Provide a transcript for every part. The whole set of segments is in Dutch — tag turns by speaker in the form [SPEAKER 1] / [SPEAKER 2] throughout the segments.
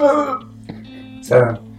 [SPEAKER 1] Ja.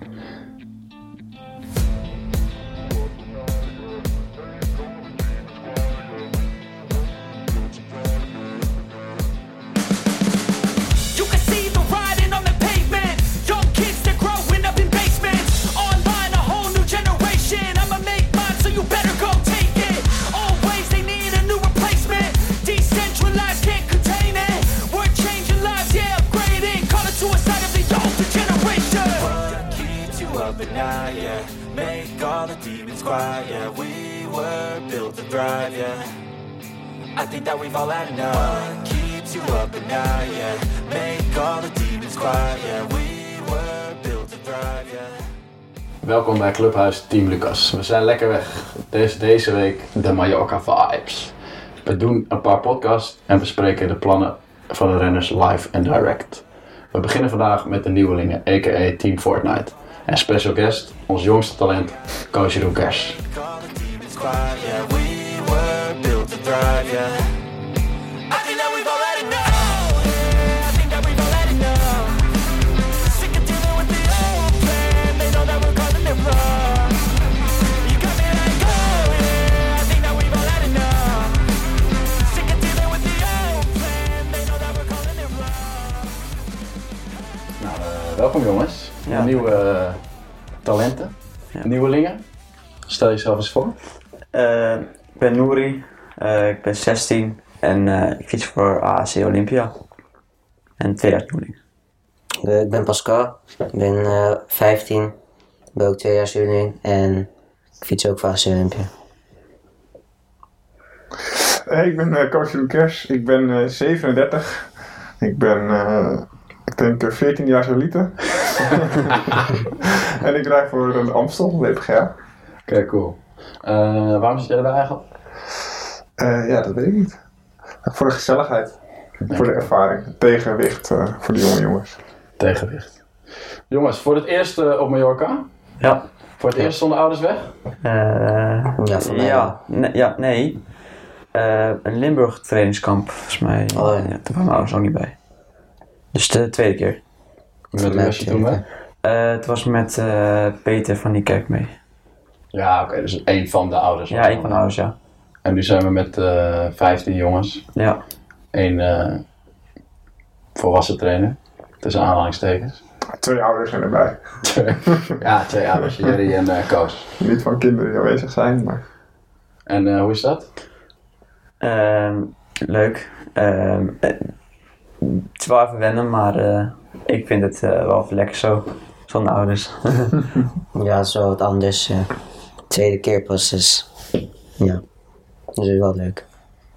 [SPEAKER 2] Clubhuis Team Lucas. We zijn lekker weg. Deze, deze week de Mallorca Vibes. We doen een paar podcasts en bespreken de plannen van de renners live en direct. We beginnen vandaag met de nieuwelingen, a.k.a. Team Fortnite. En special guest, ons jongste talent, Coach Jeroen welkom jongens.
[SPEAKER 3] Ja.
[SPEAKER 2] Nieuwe talenten,
[SPEAKER 3] Ja.
[SPEAKER 2] nieuwelingen. Stel jezelf eens voor.
[SPEAKER 3] Eh, ik ben Nouri, eh, ik ben 16 en eh, ik fiets voor AAC Olympia. En twee jaar nieuweling.
[SPEAKER 4] Eh, ik ben Pascal, ik ben eh 15, ik ben ook tweejaarsjuweling en ik fiets ook voor AC Olympia.
[SPEAKER 1] Hey, ik ben eh, coach Kers. Ik ben eh, 37. Ik ben, eh, denk, eh, 14 jaar solite. en ik rijd voor een Amstel, WPG.
[SPEAKER 2] Oké, cool. Eh, waarom zit jij daar eigenlijk?
[SPEAKER 1] Eh ja, dat weet ik niet. Voor de gezelligheid. Voor de ervaring. Tegenwicht eh, voor de jonge jongens.
[SPEAKER 2] Tegenwicht. Jongens, voor het eerst op Mallorca?
[SPEAKER 3] Ja.
[SPEAKER 2] Voor het eerst zonder ouders weg?
[SPEAKER 3] Eh,
[SPEAKER 4] Ja, voor mij
[SPEAKER 3] ja, ne- ja, nee. Eh, een Limburg trainingskamp, volgens mij.
[SPEAKER 4] Oh, ja.
[SPEAKER 3] ja. Daar waren mijn ouders ook niet bij. Dus de tweede keer.
[SPEAKER 2] Met wie was je toen mee?
[SPEAKER 3] Eh, het was met eh, Peter van die kerk mee.
[SPEAKER 2] Ja, oké, dus één van de ouders.
[SPEAKER 3] Ja, een van de ouders, ja.
[SPEAKER 2] En nu zijn we met eh 15 jongens.
[SPEAKER 3] Ja,
[SPEAKER 2] Eén eh, volwassen trainer, tussen aanhalingstekens.
[SPEAKER 1] Twee ouders zijn erbij.
[SPEAKER 2] ja, twee ouders, Jerry en eh Koos.
[SPEAKER 1] Niet van kinderen die aanwezig zijn, maar...
[SPEAKER 2] En eh, hoe is dat?
[SPEAKER 3] Ehm, leuk. Ehm, eh, het is wel even wennen, maar eh, ik vind het eh, wel even lekker zo. Zonder ouders.
[SPEAKER 4] Ja, wel wat anders. eh. tweede keer pas, dus ja, dat is wel leuk.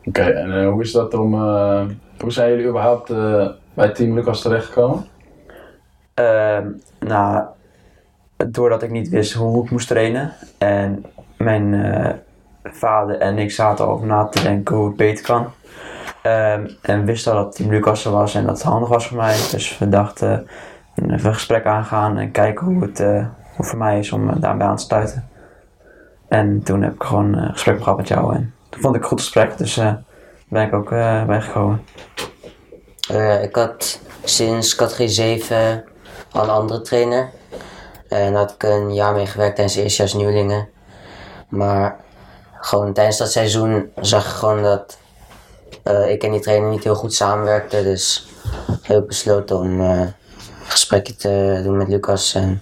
[SPEAKER 2] Oké, en eh, hoe is dat om... eh, hoe zijn jullie überhaupt eh, bij Team Lucas terechtgekomen?
[SPEAKER 3] Ehm, nou, doordat ik niet wist hoe ik moest trainen. En mijn eh, vader en ik zaten over na te denken hoe het beter kan. Ehm, en wisten dat Team Lucas er was en dat het handig was voor mij. Dus we dachten even een gesprek aangaan en kijken hoe het eh, hoe voor mij is om eh, daarbij aan te sluiten. En toen heb ik gewoon een gesprek gehad met jou en toen vond ik een goed gesprek. Dus eh ben ik ook eh bijgekomen.
[SPEAKER 4] Eh, ik had sinds categorie 7 al een andere trainer. En had ik een jaar mee gewerkt tijdens de eerstejaars nieuwelingen. Maar gewoon tijdens dat seizoen zag ik gewoon dat eh, ik en die trainer niet heel goed samenwerkten. Dus heb ik besloten om eh, een gesprekje te doen met Lucas. En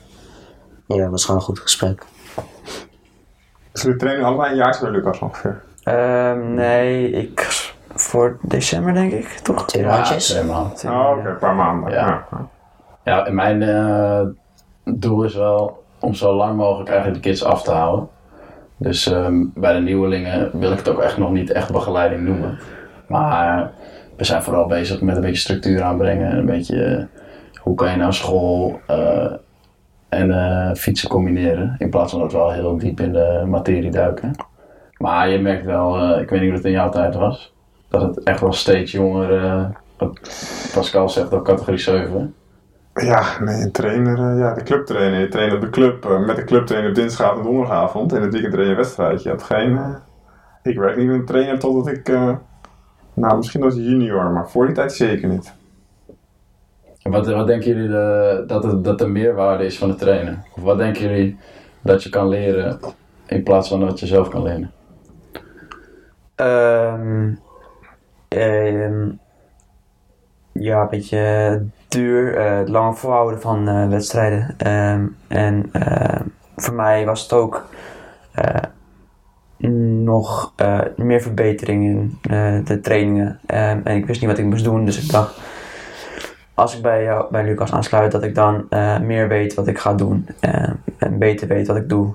[SPEAKER 4] ja, het was gewoon een goed gesprek.
[SPEAKER 1] Dus jullie trainen allebei een jaar bij Lucas ongeveer.
[SPEAKER 3] Ehm, nee, ik voor december denk ik, toch?
[SPEAKER 4] Twee
[SPEAKER 2] Ja,
[SPEAKER 4] maandjes.
[SPEAKER 2] twee maanden.
[SPEAKER 1] Oh, oké, een paar maanden.
[SPEAKER 2] Ja.
[SPEAKER 1] Ja.
[SPEAKER 2] Ja, en mijn eh, doel is wel om zo lang mogelijk eigenlijk de kids af te houden. Dus ehm, bij de nieuwelingen wil ik het ook echt nog niet echt begeleiding noemen. Maar we zijn vooral bezig met een beetje structuur aanbrengen. En een beetje eh, hoe kan je nou school eh, en eh, fietsen combineren. In plaats van dat we al heel diep in de materie duiken. Maar je merkt wel, eh, ik weet niet hoe het in jouw tijd was, dat het echt wel steeds jonger, eh, wat Pascal zegt ook categorie 7.
[SPEAKER 1] Ja, nee, een trainer, eh, ja, de clubtrainer. Je traint op de club eh, met de clubtrainer op dinsdagavond en donderdagavond. En het weekend train je een wedstrijd. Je geen... eh, ik werk niet met een trainer totdat ik... eh, nou, misschien als junior, maar voor die tijd zeker niet.
[SPEAKER 2] En wat, wat denken jullie de, dat, het, dat de meerwaarde is van het trainen? Of wat denken jullie dat je kan leren in plaats van dat je zelf kan leren?
[SPEAKER 3] Ehm, ehm, ja, een beetje duur, eh, het lange volhouden van eh, wedstrijden. Ehm, en voor mij was het ook eh, nog eh, meer verbetering in eh, de trainingen. Ehm, en ik wist niet wat ik moest doen, dus ik dacht, als ik bij, jou, bij Lucas aansluit, dat ik dan eh, meer weet wat ik ga doen. en beter weet wat ik doe.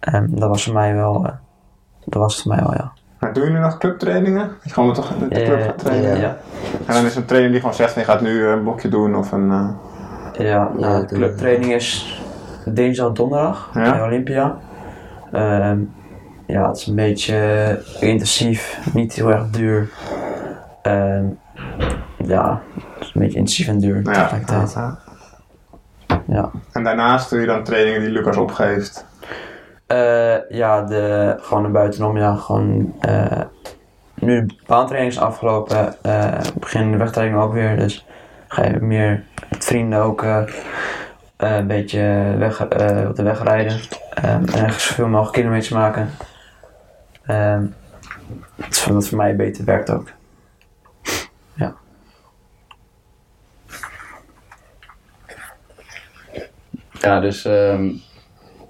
[SPEAKER 3] Ehm, dat was voor mij wel, eh, dat was voor mij wel, ja.
[SPEAKER 1] Maar doen jullie nog clubtrainingen? Dat je gewoon met de, de club gaat trainen?
[SPEAKER 3] ja.
[SPEAKER 1] En dan is een trainer die gewoon zegt, je gaat nu een blokje doen of een... eh,
[SPEAKER 3] Ja, nou,
[SPEAKER 4] Ja,
[SPEAKER 3] de clubtraining is dinsdag en donderdag
[SPEAKER 1] Ja.
[SPEAKER 3] bij Olympia. Ehm, ja, het is een beetje intensief, niet heel erg duur. Ehm, ja, het is een beetje intensief en duur
[SPEAKER 1] nou ja,
[SPEAKER 3] tegelijkertijd.
[SPEAKER 1] ja.
[SPEAKER 3] Ja.
[SPEAKER 1] En daarnaast doe je dan trainingen die Lucas opgeeft.
[SPEAKER 3] Eh, ja, de, gewoon er buitenom, ja, gewoon... eh, nu de baantraining is afgelopen, eh begin de wegtraining ook weer, dus ga je meer met vrienden ook eh, eh, een beetje weg, eh, op de weg rijden. Ehm, en echt zoveel mogelijk kilometers maken. Ehm dat voor mij beter werkt ook. Ja.
[SPEAKER 2] Ja, dus ehm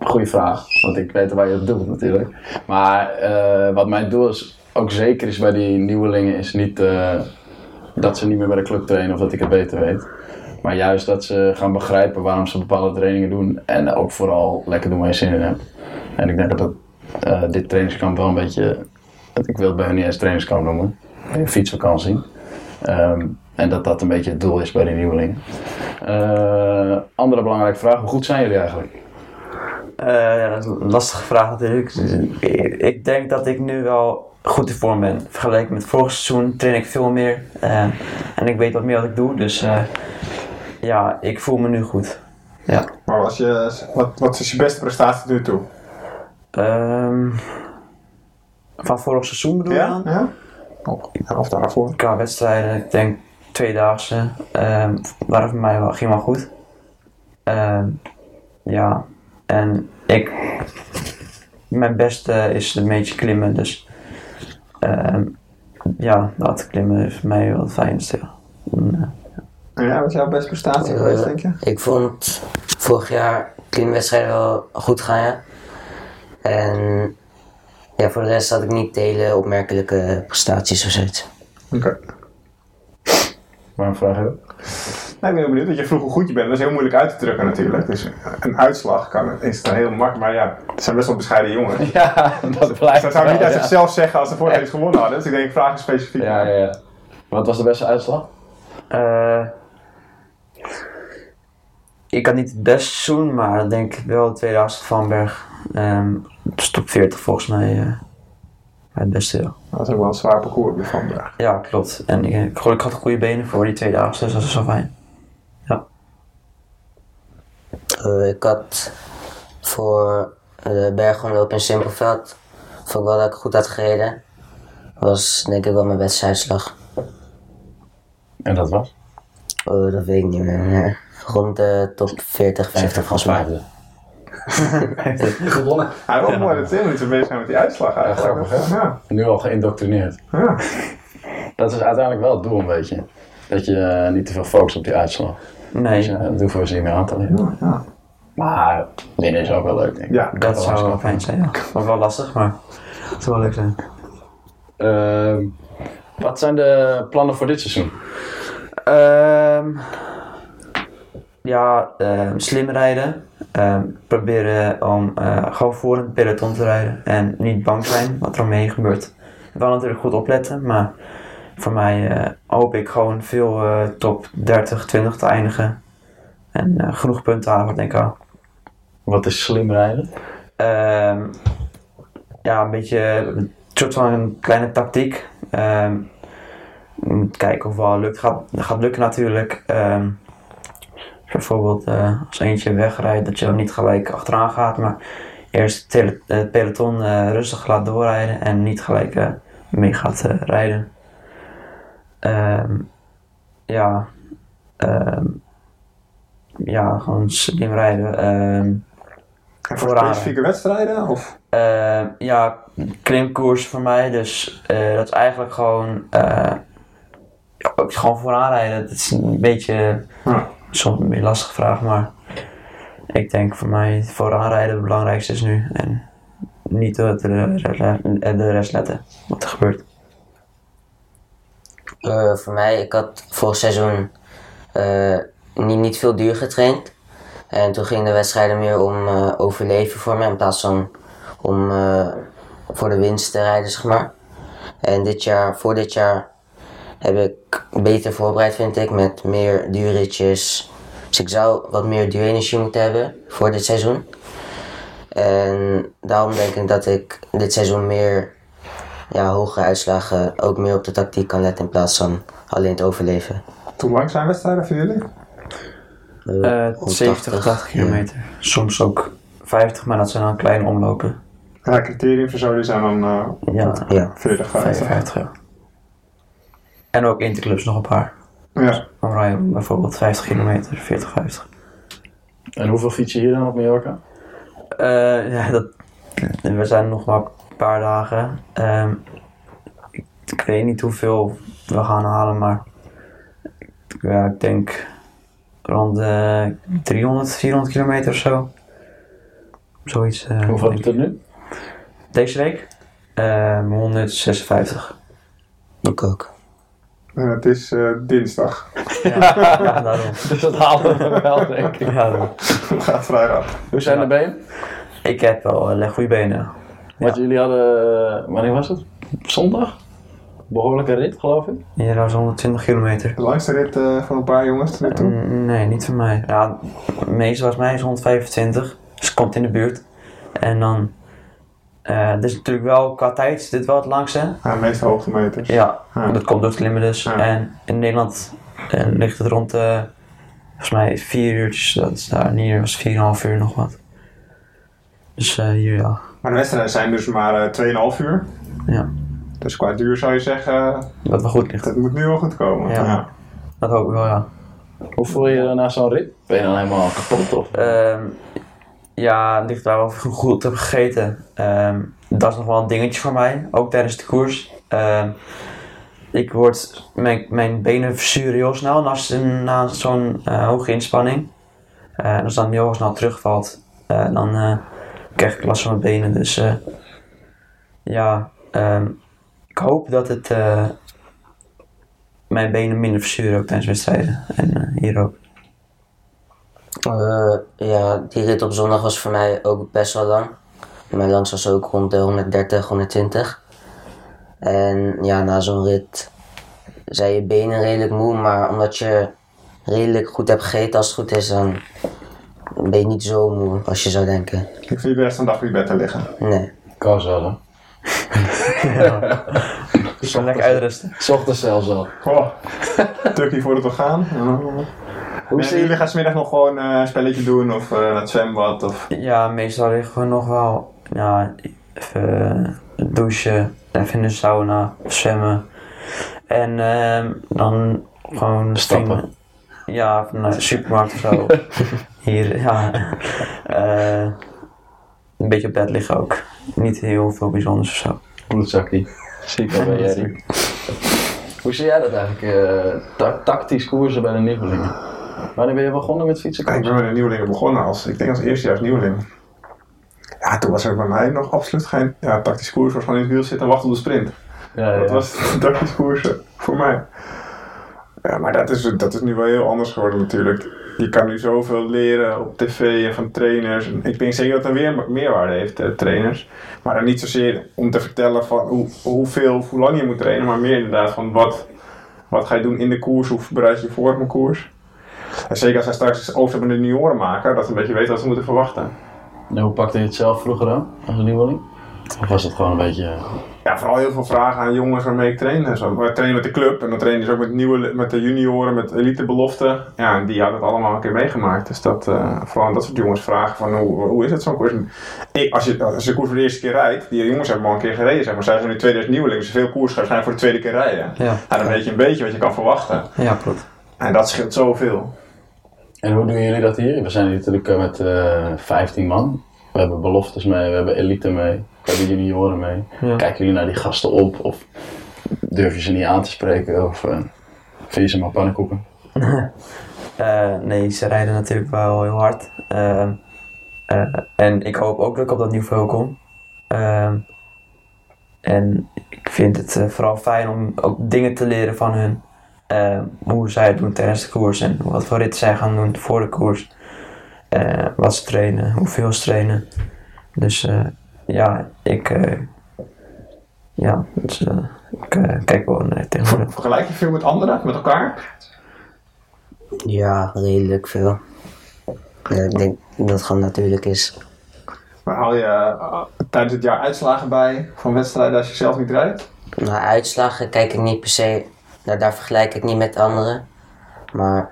[SPEAKER 2] goede vraag. Want ik weet waar je het doet natuurlijk. Maar eh, wat mijn doel is, ook zeker is bij die nieuwelingen, is niet eh, dat ze niet meer bij de club trainen of dat ik het beter weet. Maar juist dat ze gaan begrijpen waarom ze bepaalde trainingen doen. En ook vooral lekker doen waar je zin in hebt. En ik denk dat dat, eh, dit trainingskamp wel een beetje... Ik wil het bij hun niet eens trainingskamp noemen. Een fietsvakantie. Ehm, en dat dat een beetje het doel is bij die nieuwelingen. Eh, andere belangrijke vraag. Hoe goed zijn jullie eigenlijk?
[SPEAKER 3] Eh, ja, dat is een lastige vraag natuurlijk. Ik- Ik denk dat ik nu wel goed in vorm ben. Vergeleken met vorig seizoen train ik veel meer. eh, en ik weet wat meer wat ik doe. Dus eh, ja, ik voel me nu goed. Ja.
[SPEAKER 1] Maar was je, wat, wat is je beste prestatie tot nu toe?
[SPEAKER 3] Ehm, van vorig seizoen bedoel je
[SPEAKER 1] Ja?
[SPEAKER 3] dan?
[SPEAKER 1] ja? Oh, of daarvoor?
[SPEAKER 3] Qua wedstrijden, ik denk tweedaagse, ehm waren voor mij wel, ging wel goed. Ehm, ja, en ik, mijn beste is een beetje klimmen, dus ehm, ja, dat klimmen is voor mij wel het fijnste. ja. En, eh,
[SPEAKER 1] En ja, wat is jouw beste prestatie
[SPEAKER 4] Eh,
[SPEAKER 1] geweest, denk je?
[SPEAKER 4] Ik vond vorig jaar klimwedstrijden wel goed gaan, ja. En ja, voor de rest had ik niet hele opmerkelijke prestaties of zoiets.
[SPEAKER 1] Oké.
[SPEAKER 2] Waarom vraag je dat?
[SPEAKER 1] Nou, ik ben heel benieuwd, want je vroeg hoe goed je bent. Dat is heel moeilijk uit te drukken natuurlijk. Dus een uitslag kan, is dan heel makkelijk. Maar ja, het zijn best wel bescheiden jongens.
[SPEAKER 2] Ja, dat blijft
[SPEAKER 1] Dat zou niet uit
[SPEAKER 2] ja.
[SPEAKER 1] zichzelf zeggen als ze vorige eens gewonnen hadden. Dus ik denk, ik vraag specifiek.
[SPEAKER 2] Ja, ja, ja. Wat was de beste uitslag?
[SPEAKER 3] eh, ik had niet het beste seizoen, maar ik denk wel de tweedaagse van Berg. Ehm dus top 40 volgens mij eh, het beste. Ja.
[SPEAKER 1] Dat was ook wel een zwaar parcours op de Vanberg.
[SPEAKER 3] Ja, klopt. En ik, ik, ik had goede benen voor die twee dagen, dus dat is wel fijn.
[SPEAKER 4] Eh, ik had voor de bergomloop in Simpelveld, vond ik wel dat ik goed had gereden. was denk ik wel mijn beste uitslag.
[SPEAKER 2] En dat was?
[SPEAKER 4] Oh, dat weet ik niet meer. Rond de top 40, 50 volgens mij.
[SPEAKER 2] Gewonnen.
[SPEAKER 1] Hij was ook mooi dat Tim niet zo bezig zijn met die uitslag eigenlijk.
[SPEAKER 2] grappig, hè?
[SPEAKER 1] Ja.
[SPEAKER 2] Nu al geïndoctrineerd.
[SPEAKER 1] Ja.
[SPEAKER 2] Dat is uiteindelijk wel het doel een beetje. Dat je eh, niet te veel focust op die uitslag. Dus
[SPEAKER 3] Nee,
[SPEAKER 2] ja, dat hoeven we ze niet meer aan te leren.
[SPEAKER 1] Ja.
[SPEAKER 2] Maar winnen is ook wel leuk, denk ik.
[SPEAKER 1] Ja,
[SPEAKER 3] dat zou wel fijn zijn. Ja. Maar wel lastig, maar het zou wel leuk zijn.
[SPEAKER 2] Ehm, wat zijn de plannen voor dit seizoen?
[SPEAKER 3] Ehm, ja, ehm, slim rijden. Ehm, proberen om eh, gewoon voor een peloton te rijden. En niet bang zijn wat er omheen gebeurt. Wel natuurlijk goed opletten, maar voor mij eh, hoop ik gewoon veel eh, top 30, 20 te eindigen. En genoeg punten halen, wat denk ik al.
[SPEAKER 2] Wat is slim rijden?
[SPEAKER 3] Ehm, ja, een beetje een soort van een kleine tactiek. Kijken of het wel lukt. Gaat, gaat lukken natuurlijk. Bijvoorbeeld eh, als eentje wegrijdt, dat je dan niet gelijk achteraan gaat, maar eerst het het peloton eh, rustig laat doorrijden en niet gelijk eh, mee gaat rijden. Ehm, ja, ehm, ja, gewoon slim rijden. Ehm,
[SPEAKER 1] voor specifieke wedstrijden? Of?
[SPEAKER 3] Ja, klimkoers voor mij, dus dat is eigenlijk gewoon, ja, ook gewoon vooraan rijden. Dat is een beetje. Soms een beetje lastige vraag, maar ik denk voor mij vooraan rijden het belangrijkste is nu. En niet de, de, de rest letten, wat er gebeurt.
[SPEAKER 4] Eh, voor mij, ik had vorig seizoen eh, niet, niet veel duur getraind. En toen gingen de wedstrijden meer om eh, overleven voor mij in plaats van om eh, voor de winst te rijden, zeg maar. En dit jaar, voor dit jaar heb ik beter voorbereid, vind ik, met meer duurritjes. Dus ik zou wat meer duurenergie moeten hebben voor dit seizoen. En daarom denk ik dat ik dit seizoen meer ja, hogere uitslagen ook meer op de tactiek kan letten in plaats van alleen het overleven.
[SPEAKER 1] Hoe lang zijn wedstrijden voor jullie?
[SPEAKER 3] Eh,
[SPEAKER 4] rond
[SPEAKER 3] 70, 80
[SPEAKER 4] ja.
[SPEAKER 3] kilometer. Soms ook 50, maar dat zijn dan kleine omlopen.
[SPEAKER 1] Ja, criterium voor zo die zijn dan eh,
[SPEAKER 3] Ja,
[SPEAKER 4] Ja.
[SPEAKER 1] 40, 50.
[SPEAKER 3] 55. ja. En ook interclubs nog een paar.
[SPEAKER 1] Ja.
[SPEAKER 3] Dan rij je bijvoorbeeld 50 kilometer, 40, 50.
[SPEAKER 2] En hoeveel fiets je hier dan op Mallorca?
[SPEAKER 3] Eh, ja, dat, we zijn nog maar een paar dagen. Ehm, ik, ik weet niet hoeveel we gaan halen, maar ja, ik denk rond de 300, 400 kilometer of zo. Zoiets. eh,
[SPEAKER 2] Hoeveel heb je tot nu?
[SPEAKER 3] Deze week? Ehm 156.
[SPEAKER 4] Ik ook.
[SPEAKER 1] En het is eh, dinsdag.
[SPEAKER 3] Ja, ja daarom.
[SPEAKER 2] Dus dat halen we wel, denk ik.
[SPEAKER 3] Ja, daarom.
[SPEAKER 1] Het gaat vrijdag.
[SPEAKER 2] Hoe zijn de benen?
[SPEAKER 3] Ik heb wel eh, goede benen.
[SPEAKER 2] Want jullie hadden, eh, wanneer was het? Zondag? Behoorlijke rit, geloof ik.
[SPEAKER 3] Hier was 120 kilometer.
[SPEAKER 1] De langste rit eh, van een paar jongens tot nu toe.
[SPEAKER 3] Mm, Nee, niet van mij. Ja, de meeste was mij is 125. Dus het komt in de buurt. En dan... eh dit is natuurlijk wel qua tijd is dit wel het langste.
[SPEAKER 1] Ja, de meeste hoogtemeters.
[SPEAKER 3] Ja,
[SPEAKER 1] Ja.
[SPEAKER 3] dat komt door het klimmen dus.
[SPEAKER 1] Ja.
[SPEAKER 3] En in Nederland eh, ligt het rond eh volgens mij vier uurtjes. Dat is daar. En hier was 4,5 uur nog wat. Dus eh, hier ja.
[SPEAKER 1] Maar de wedstrijden zijn dus maar eh 2,5 uur.
[SPEAKER 3] ja.
[SPEAKER 1] Dus qua duur zou je zeggen,
[SPEAKER 3] Dat wel goed ligt.
[SPEAKER 1] dat moet nu wel goed komen.
[SPEAKER 3] Ja.
[SPEAKER 1] Ja.
[SPEAKER 3] Dat hoop ik wel, ja.
[SPEAKER 2] Hoe voel je je na zo'n rit? Ben je dan helemaal kapot? Of?
[SPEAKER 3] Ehm, ja, het ligt daar ik goed heb gegeten. Ehm, dat is nog wel een dingetje voor mij, ook tijdens de koers. Ehm, ik word, mijn, mijn benen verzuren heel snel na, na zo'n eh, hoge inspanning. Eh, en als dat heel snel terugvalt, eh, dan krijg ik last van mijn benen. Dus ja, ehm, ik hoop dat het mijn benen minder verzuren ook tijdens wedstrijden. En hier ook.
[SPEAKER 4] Eh, ja, die rit op zondag was voor mij ook best wel lang. Mijn lans was ook rond de 130, 120. En ja, na zo'n rit zijn je benen redelijk moe, maar omdat je redelijk goed hebt gegeten als het goed is, dan ben je niet zo moe als je zou denken.
[SPEAKER 1] Ik vind rest van de dag weer bed te liggen.
[SPEAKER 4] Nee.
[SPEAKER 2] Kan zo, hè?
[SPEAKER 3] Dus dan lekker uitrusten.
[SPEAKER 2] Ochtends zelfs al.
[SPEAKER 1] Goh, tukkie voordat we gaan.
[SPEAKER 2] Hoe zie
[SPEAKER 1] jullie gaan smiddag nog gewoon eh, een spelletje doen of eh, naar het zwembad? Of...
[SPEAKER 3] Ja, meestal liggen we nog wel ja, even eh, douchen, even in de sauna, zwemmen. En ehm, dan gewoon
[SPEAKER 2] Stappen.
[SPEAKER 3] Ja, naar de supermarkt of zo. Hier, ja. Eh, een beetje op bed liggen ook. Niet heel veel bijzonders of zo.
[SPEAKER 2] Bloedzakkie. Zie ik wel bij Jerry. Hoe zie jij dat eigenlijk? eh, ta- tactisch koersen bij de nieuwelingen? Wanneer ben je begonnen met fietsen?
[SPEAKER 1] Ik ben met de nieuwelingen begonnen als, ik denk als eerstejaars nieuweling. Ja, toen was er bij mij nog absoluut geen ja, tactisch koers. was gewoon in het wiel zitten en wachten op de sprint.
[SPEAKER 2] Ja,
[SPEAKER 1] Dat was tactisch koersen voor mij. Ja, maar dat is, dat is nu wel heel anders geworden natuurlijk. Je kan nu zoveel leren op tv en van trainers. Ik denk zeker dat het weer meerwaarde heeft, eh, trainers. Maar dan niet zozeer om te vertellen van hoe, hoeveel of hoe lang je moet trainen. Maar meer inderdaad van wat, wat ga je doen in de koers. Hoe bereid je je voor op een koers. En zeker als hij straks overstap met de junioren maken. Dat ze een beetje weten wat ze moeten verwachten.
[SPEAKER 2] En hoe pakte je het zelf vroeger dan, als een nieuweling? Of was het gewoon een beetje... eh,
[SPEAKER 1] Ja, vooral heel veel vragen aan jongens waarmee ik train. en Zo. We trainen met de club en dan trainen dus ook met, nieuwe, met de junioren, met elitebeloften. Ja, en die hadden het allemaal een keer meegemaakt. Dus dat, eh, vooral aan dat soort jongens vragen van hoe, hoe is het zo'n koers? En Ik, als, je, als je koers voor de eerste keer rijdt, die jongens hebben al een keer gereden. Zeg maar. Zij zijn nu 2000 nieuwelingen, dus veel koers gaan waarschijnlijk voor de tweede keer rijden.
[SPEAKER 3] Ja,
[SPEAKER 1] Ja, dan weet je een beetje wat je kan verwachten.
[SPEAKER 3] ja klopt.
[SPEAKER 1] En dat scheelt zoveel.
[SPEAKER 2] En hoe doen jullie dat hier? We zijn hier natuurlijk eh, met eh 15 man. We hebben beloftes mee, we hebben elite mee, we hebben junioren mee.
[SPEAKER 3] Ja.
[SPEAKER 2] Kijken jullie naar die gasten op of durf je ze niet aan te spreken of eh vind je ze maar pannenkoeken?
[SPEAKER 3] Eh, nee, ze rijden natuurlijk wel heel hard. Ehm, eh, en ik hoop ook dat ik op dat niveau kom. Ehm, en ik vind het vooral fijn om ook dingen te leren van hun. Ehm, hoe zij het doen tijdens de koers en wat voor ritten zij gaan doen voor de koers. Eh, wat ze trainen, hoeveel ze trainen. Dus eh, ja, ik, eh, ja, dus, eh, ik kijk wel naar tegenwoordig.
[SPEAKER 1] Vergelijk je veel met anderen, met elkaar?
[SPEAKER 4] Ja, redelijk veel. Ja, ik denk dat het gewoon natuurlijk is.
[SPEAKER 1] Maar haal je tijdens het jaar uitslagen bij van wedstrijden als je zelf niet rijdt?
[SPEAKER 4] Naar uitslagen kijk ik niet per se, nou, daar vergelijk ik niet met anderen. Maar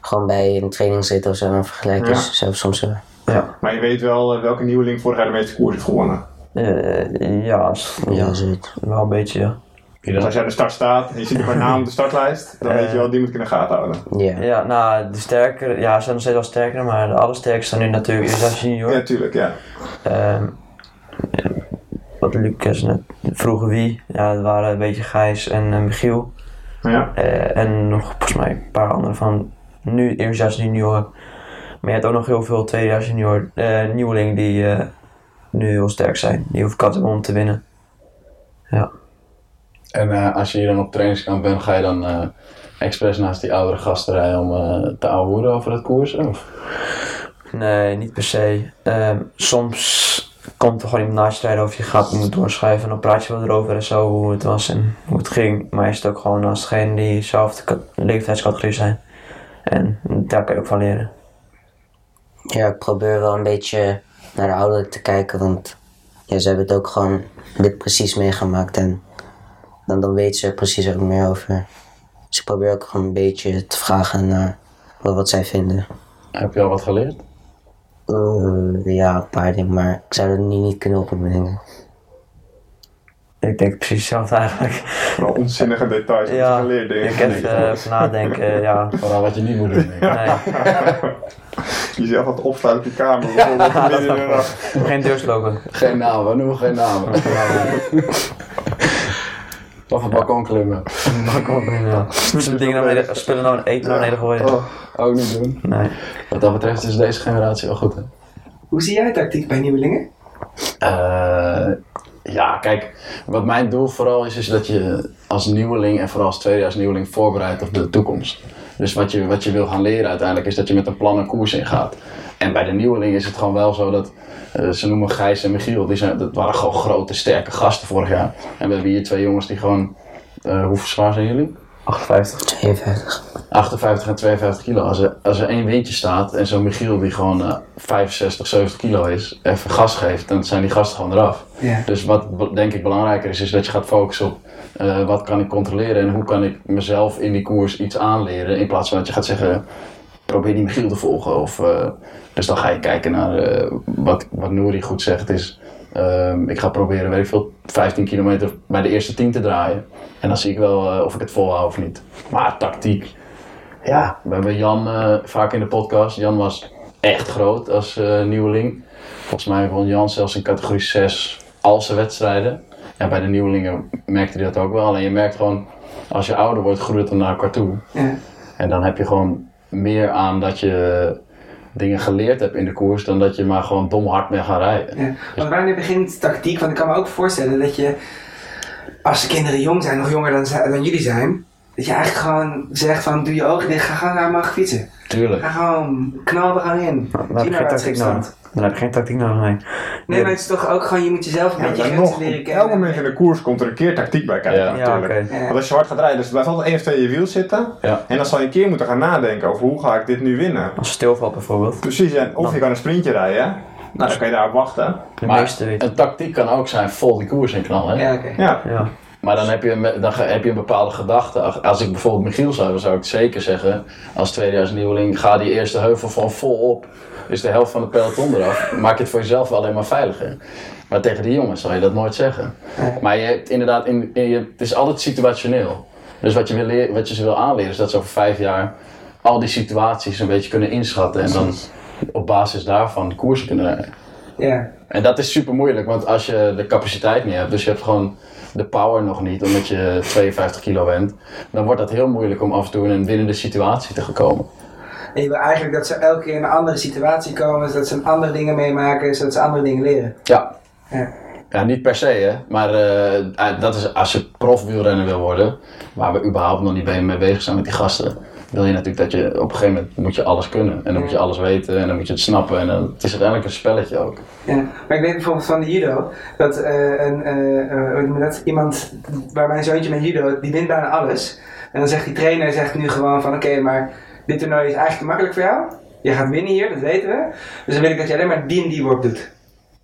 [SPEAKER 4] gewoon bij een trainingsrit of zo, dan vergelijk je
[SPEAKER 1] Ja.
[SPEAKER 4] zelf soms wel.
[SPEAKER 3] Ja,
[SPEAKER 1] Maar je weet wel eh, welke nieuweling vorig jaar de meeste koers heeft gewonnen.
[SPEAKER 3] Eh, ja,
[SPEAKER 4] Ja, zoiets.
[SPEAKER 3] wel een beetje, ja.
[SPEAKER 1] Dus als jij aan de start staat en je ziet paar namen op de startlijst, dan weet je wel, die moet ik in de gaten houden.
[SPEAKER 4] Ja.
[SPEAKER 3] Ja, nou, de sterker, ja, ze zijn nog steeds wel sterker, maar de allersterkste nu natuurlijk is als junior.
[SPEAKER 1] Ja, tuurlijk, ja.
[SPEAKER 3] Ehm, wat Lucas net vroeg wie, ja, dat waren een beetje Gijs en eh, Michiel.
[SPEAKER 1] Ja.
[SPEAKER 3] Eh, en nog volgens mij een paar anderen van nu eerstejaars junior. Maar je hebt ook nog heel veel tweedejaars junior eh nieuwelingen die eh, nu heel sterk zijn. Die hoeven hebben om te winnen. Ja.
[SPEAKER 2] En eh, als je hier dan op trainingskamp bent, ga je dan eh expres naast die oudere gasten rijden om eh, te ouwehoeren over het koersen? Of?
[SPEAKER 3] Nee, niet per se. Ehm, soms komt er gewoon iemand naast je rijden of je gaat iemand doorschrijven en dan praat je wel erover en zo hoe het was en hoe het ging. Maar je zit ook gewoon naast degene die dezelfde ka- leeftijdscategorie zijn. En daar kan je ook van leren.
[SPEAKER 4] Ja, ik probeer wel een beetje naar de ouderen te kijken, want ja, ze hebben het ook gewoon dit precies meegemaakt en dan, dan weten ze er precies ook meer over. Dus ik probeer ook gewoon een beetje te vragen naar wat, wat zij vinden.
[SPEAKER 2] Heb je al wat geleerd?
[SPEAKER 4] Eh, ja, een paar dingen, maar ik zou het niet, niet kunnen opbrengen.
[SPEAKER 3] Ik denk precies hetzelfde eigenlijk.
[SPEAKER 1] Vooral onzinnige details,
[SPEAKER 3] Ja,
[SPEAKER 1] geleerd
[SPEAKER 3] ik
[SPEAKER 1] dingen.
[SPEAKER 3] even even nadenken, ja.
[SPEAKER 2] Vooral wat je niet moet doen. denk ik.
[SPEAKER 3] Nee,
[SPEAKER 1] Jezelf wat opsluiten op je kamer, de nacht.
[SPEAKER 3] geen deurslopen.
[SPEAKER 2] Geen namen, we noemen geen namen. of een balkon klimmen.
[SPEAKER 3] Ja. Spullen dingen naar beneden, spullen naar eten naar beneden gooien.
[SPEAKER 1] Oh,
[SPEAKER 2] Ook niet doen.
[SPEAKER 3] Nee.
[SPEAKER 2] Wat dat betreft is deze generatie wel goed. Hè?
[SPEAKER 5] Hoe zie jij tactiek bij nieuwelingen?
[SPEAKER 2] Eh, ja, kijk, wat mijn doel vooral is, is dat je als nieuweling en vooral als tweedejaars nieuweling voorbereidt op de toekomst. Dus wat je, wat je wil gaan leren uiteindelijk is dat je met een plan een koers ingaat. En bij de nieuweling is het gewoon wel zo dat, eh, ze noemen Gijs en Michiel, die zijn, dat waren gewoon grote, sterke gasten vorig jaar. En we hebben hier twee jongens die gewoon, eh, hoe zwaar zijn jullie?
[SPEAKER 3] 58.
[SPEAKER 4] 52.
[SPEAKER 2] 58 en 52 kilo. Als er, als er één windje staat en zo'n Michiel die gewoon eh, 65, 70 kilo is, even gas geeft, dan zijn die gasten gewoon eraf.
[SPEAKER 5] Ja.
[SPEAKER 2] Dus wat denk ik belangrijker is, is dat je gaat focussen op eh, wat kan ik controleren en hoe kan ik mezelf in die koers iets aanleren. In plaats van dat je gaat zeggen, probeer die Michiel te volgen. Of, eh, dus dan ga je kijken naar eh, wat, wat Nouri goed zegt is, ehm, ik ga proberen, weet ik veel, 15 kilometer bij de eerste 10 te draaien. En dan zie ik wel eh, of ik het volhoud of niet. Maar tactiek, ja, we hebben Jan vaak in de podcast. Jan was echt groot als nieuweling. Volgens mij won Jan zelfs in categorie 6 al zijn wedstrijden. Ja, bij de nieuwelingen merkte hij dat ook wel. Alleen je merkt gewoon, als je ouder wordt, groeit het dan naar elkaar toe.
[SPEAKER 5] Ja.
[SPEAKER 2] En dan heb je gewoon meer aan dat je dingen geleerd hebt in de koers, dan dat je maar gewoon dom hard mee gaat rijden.
[SPEAKER 5] Ja. Want wanneer begint tactiek? Want ik kan me ook voorstellen dat je, als de kinderen jong zijn, nog jonger dan, dan jullie zijn, dat je eigenlijk gewoon zegt van doe je ogen dicht, ga gewoon naar mag fietsen.
[SPEAKER 2] Tuurlijk.
[SPEAKER 5] Ga gewoon, knal er gewoon in.
[SPEAKER 3] Dan heb je geen tactiek nodig. Dan heb je geen tactiek nodig, nee.
[SPEAKER 5] Nee, maar het is toch ook gewoon, je moet jezelf een
[SPEAKER 1] Ja,
[SPEAKER 5] beetje grenzen
[SPEAKER 1] nog,
[SPEAKER 5] leren
[SPEAKER 1] op
[SPEAKER 5] kennen.
[SPEAKER 1] elk moment in de koers komt er een keer tactiek bij kijken
[SPEAKER 2] Ja.
[SPEAKER 3] Ja,
[SPEAKER 1] natuurlijk. Want als je hard gaat rijden, dus er blijft altijd één of twee in je wiel zitten.
[SPEAKER 2] Ja.
[SPEAKER 1] En dan zal je een keer moeten gaan nadenken over hoe ga ik dit nu winnen.
[SPEAKER 3] Als je stilvalt bijvoorbeeld.
[SPEAKER 1] Precies, en of je kan een sprintje rijden. Nou, dan kan je daarop wachten.
[SPEAKER 3] De
[SPEAKER 2] Maar
[SPEAKER 3] meeste
[SPEAKER 2] een tactiek kan ook zijn vol die koers in knallen. Hè?
[SPEAKER 5] Ja, oké.
[SPEAKER 1] Ja,
[SPEAKER 3] Ja.
[SPEAKER 2] Maar dan heb je, een- dan heb je een bepaalde gedachte. Als- ik bijvoorbeeld Michiel zou zou ik zeker zeggen, als tweedejaars nieuweling, ga die eerste heuvel van vol op. Dus de helft van de peloton eraf. Maak je het voor jezelf alleen maar veiliger. Maar tegen die jongens zal je dat nooit zeggen. Maar je hebt inderdaad, in, in je, het is altijd situationeel. Dus wat je, wil wat je ze wil aanleren, is dat ze over vijf jaar al die situaties een beetje kunnen inschatten. En dan op basis daarvan koersen kunnen rijden.
[SPEAKER 5] Ja.
[SPEAKER 2] En dat is super moeilijk, want als je de capaciteit niet hebt, dus je hebt gewoon de power nog niet, omdat je 52 kilo bent, dan wordt dat heel moeilijk om af en toe in een winnende situatie te komen.
[SPEAKER 5] En je wil eigenlijk dat ze elke keer in een andere situatie komen, zodat ze andere dingen meemaken, zodat ze andere dingen leren.
[SPEAKER 2] Ja.
[SPEAKER 5] Ja.
[SPEAKER 2] Ja, niet per se, hè. Maar eh, eh, dat is als je profwielrenner wil worden, waar we überhaupt nog niet mee bezig zijn met die gasten, wil je natuurlijk dat je op een gegeven moment moet je alles kunnen. En dan moet je alles weten en dan moet je het snappen. En dan, het is uiteindelijk een spelletje ook.
[SPEAKER 5] Ja, maar ik weet bijvoorbeeld van de judo, dat, eh, een, je dat? iemand waar mijn zoontje met judo, die wint bijna alles. En dan zegt die trainer zegt nu gewoon van oké, maar dit toernooi is eigenlijk te makkelijk voor jou. Je gaat winnen hier, dat weten we. Dus dan wil ik dat je alleen maar die en die worp doet.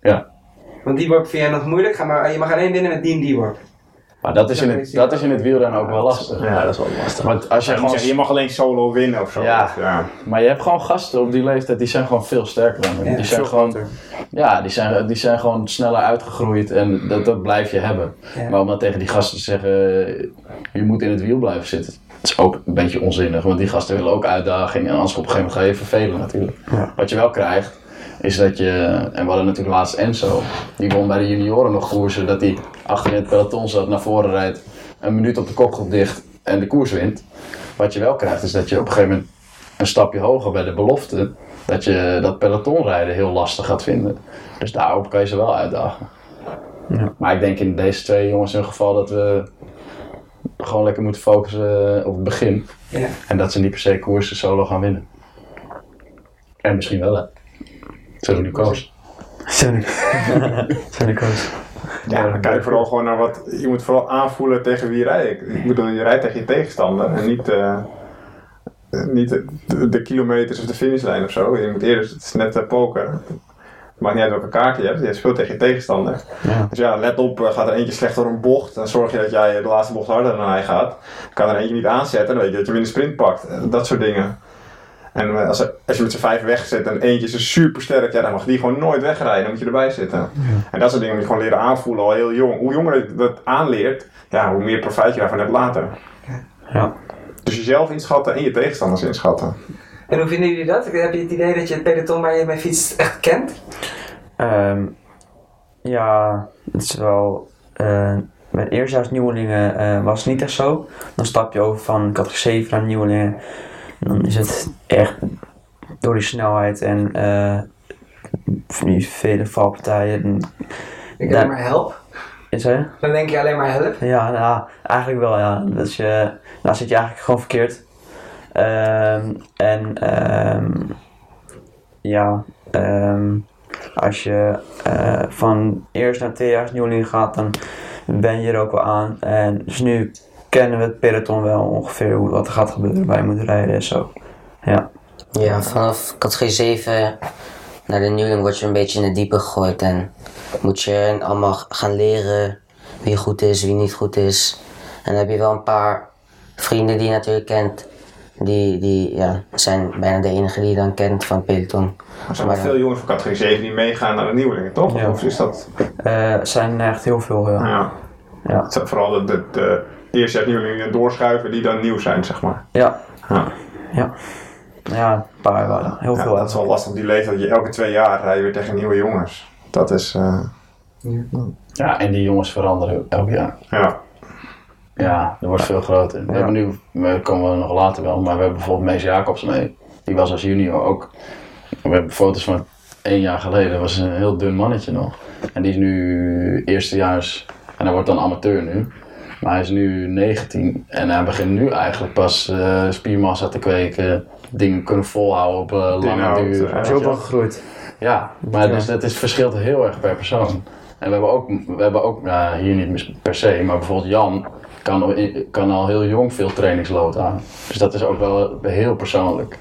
[SPEAKER 2] Ja.
[SPEAKER 5] Want die worp vind jij nog moeilijk, ga maar, je mag alleen winnen met die en die worp.
[SPEAKER 2] Maar dat is in het, dat is in het wielrennen ook wel lastig.
[SPEAKER 1] Ja, dat is wel lastig.
[SPEAKER 2] Want als je
[SPEAKER 1] Je,
[SPEAKER 2] gewoon
[SPEAKER 1] zeggen, je mag alleen solo winnen of zo.
[SPEAKER 2] Ja.
[SPEAKER 1] ja.
[SPEAKER 2] Maar je hebt gewoon gasten op die leeftijd, die zijn gewoon veel sterker dan.
[SPEAKER 5] Ja,
[SPEAKER 2] die zijn gewoon,
[SPEAKER 1] groter.
[SPEAKER 2] ja, die zijn, die zijn gewoon sneller uitgegroeid en dat, dat blijf je hebben.
[SPEAKER 5] Ja.
[SPEAKER 2] Maar om dan tegen die gasten te zeggen, je moet in het wiel blijven zitten. Dat is ook een beetje onzinnig, want die gasten willen ook uitdaging en anders op een gegeven moment ga je vervelen natuurlijk. Wat je wel krijgt, is dat je, en we hadden natuurlijk laatst Enzo, die won bij de junioren nog koersen, dat hij achter in het peloton zat, naar voren rijdt, een minuut op de kopgroep dicht en de koers wint. Wat je wel krijgt, is dat je op een gegeven moment een stapje hoger bij de belofte, dat je dat pelotonrijden heel lastig gaat vinden. Dus daarop kan je ze wel uitdagen. Maar ik denk in deze twee jongens in geval dat we gewoon lekker moeten focussen op het begin.
[SPEAKER 5] Ja.
[SPEAKER 2] En dat ze niet per se koersen solo gaan winnen. En misschien wel hè. Nu koos.
[SPEAKER 3] Coach.
[SPEAKER 1] Ja, dan kijk vooral gewoon naar wat. Je moet vooral aanvoelen tegen wie rij ik. Ik bedoel, je rijdt tegen je tegenstander en niet, eh, niet de, de kilometers of de finishlijn of zo. Je moet eerder, het is net uh, poker. Het maakt niet uit welke kaart je hebt, je speelt tegen je tegenstander.
[SPEAKER 2] Ja.
[SPEAKER 1] Dus ja, let op, eh, gaat er eentje slecht door een bocht, dan zorg je dat jij de laatste bocht harder dan hij gaat. Kan er eentje niet aanzetten, dan weet je dat je hem in de sprint pakt. Dat soort dingen. En eh, als, er- als je met z'n vijf wegzet en eentje is super sterk, ja, dan mag die gewoon nooit wegrijden. Dan moet je erbij zitten. En dat soort dingen moet je gewoon leren aanvoelen al heel jong. Hoe jonger je dat aanleert, ja, hoe meer profijt je daarvan hebt later.
[SPEAKER 3] Ja.
[SPEAKER 1] Dus jezelf inschatten en je tegenstanders inschatten.
[SPEAKER 5] En hoe vinden jullie dat? Heb je het idee dat je het peloton waar je mee fietst echt kent?
[SPEAKER 3] Ehm, ja, het is wel. eh met eerstejaarsnieuwelingen eh was het niet echt zo. Dan stap je over van categorie 7 naar nieuwelingen. Dan is het echt door die snelheid en eh van die vele valpartijen.
[SPEAKER 5] Ik alleen maar help.
[SPEAKER 3] Is?
[SPEAKER 5] Dan denk je alleen maar help.
[SPEAKER 3] Ja, nou, eigenlijk wel, ja. Dus je, nou zit je eigenlijk gewoon verkeerd. Ehm, en ehm, ja, ehm, als je eh, van eerst naar tweejaarsnieuweling gaat, dan ben je er ook wel aan. En dus nu kennen we het peloton wel ongeveer hoe wat er gaat gebeuren, waar je moet rijden en zo. Ja,
[SPEAKER 4] Ja, vanaf categorie 7 naar de nieuweling word je een beetje in de diepe gegooid. En moet je allemaal gaan leren wie goed is, wie niet goed is. En dan heb je wel een paar vrienden die je natuurlijk kent. Die, die ja, zijn bijna de enige die je dan kent van het peloton.
[SPEAKER 1] Er zijn wel veel jongens van categorie 7 die meegaan naar de nieuwelingen, toch?
[SPEAKER 3] Ja.
[SPEAKER 1] Of is dat...
[SPEAKER 3] Eh, het zijn echt heel veel, ja.
[SPEAKER 1] Ja.
[SPEAKER 3] Ja.
[SPEAKER 1] Het zijn vooral de, de, de eerste nieuwelingen doorschuiven die dan nieuw zijn, zeg maar.
[SPEAKER 3] Ja,
[SPEAKER 1] Ja.
[SPEAKER 3] ja. Ja, een paar waren heel
[SPEAKER 1] Ja,
[SPEAKER 3] veel.
[SPEAKER 1] dat is wel lastig op die leeftijd. Je elke twee jaar rij je weer tegen nieuwe jongens. Dat is, eh,
[SPEAKER 2] Ja, en die jongens veranderen elk jaar. ja.
[SPEAKER 1] ja.
[SPEAKER 2] dat wordt veel groter. We hebben nu, we komen we nog later wel, maar we hebben bijvoorbeeld Mees Jacobs mee. Die was als junior ook. We hebben foto's van één jaar geleden, dat was een heel dun mannetje nog. En die is nu eerstejaars, en hij wordt dan amateur nu. Maar hij is nu 19 en hij begint nu eigenlijk pas eh, spiermassa te kweken. Dingen kunnen volhouden op eh, lange duur.
[SPEAKER 3] Hij is ook wel gegroeid.
[SPEAKER 2] Ja, maar dus dat is, verschilt heel erg per persoon. En we hebben ook, we hebben ook ja, hier niet per se, maar bijvoorbeeld Jan kan, al- kan al heel jong veel trainingslood aan. Dus dat is ook wel heel persoonlijk.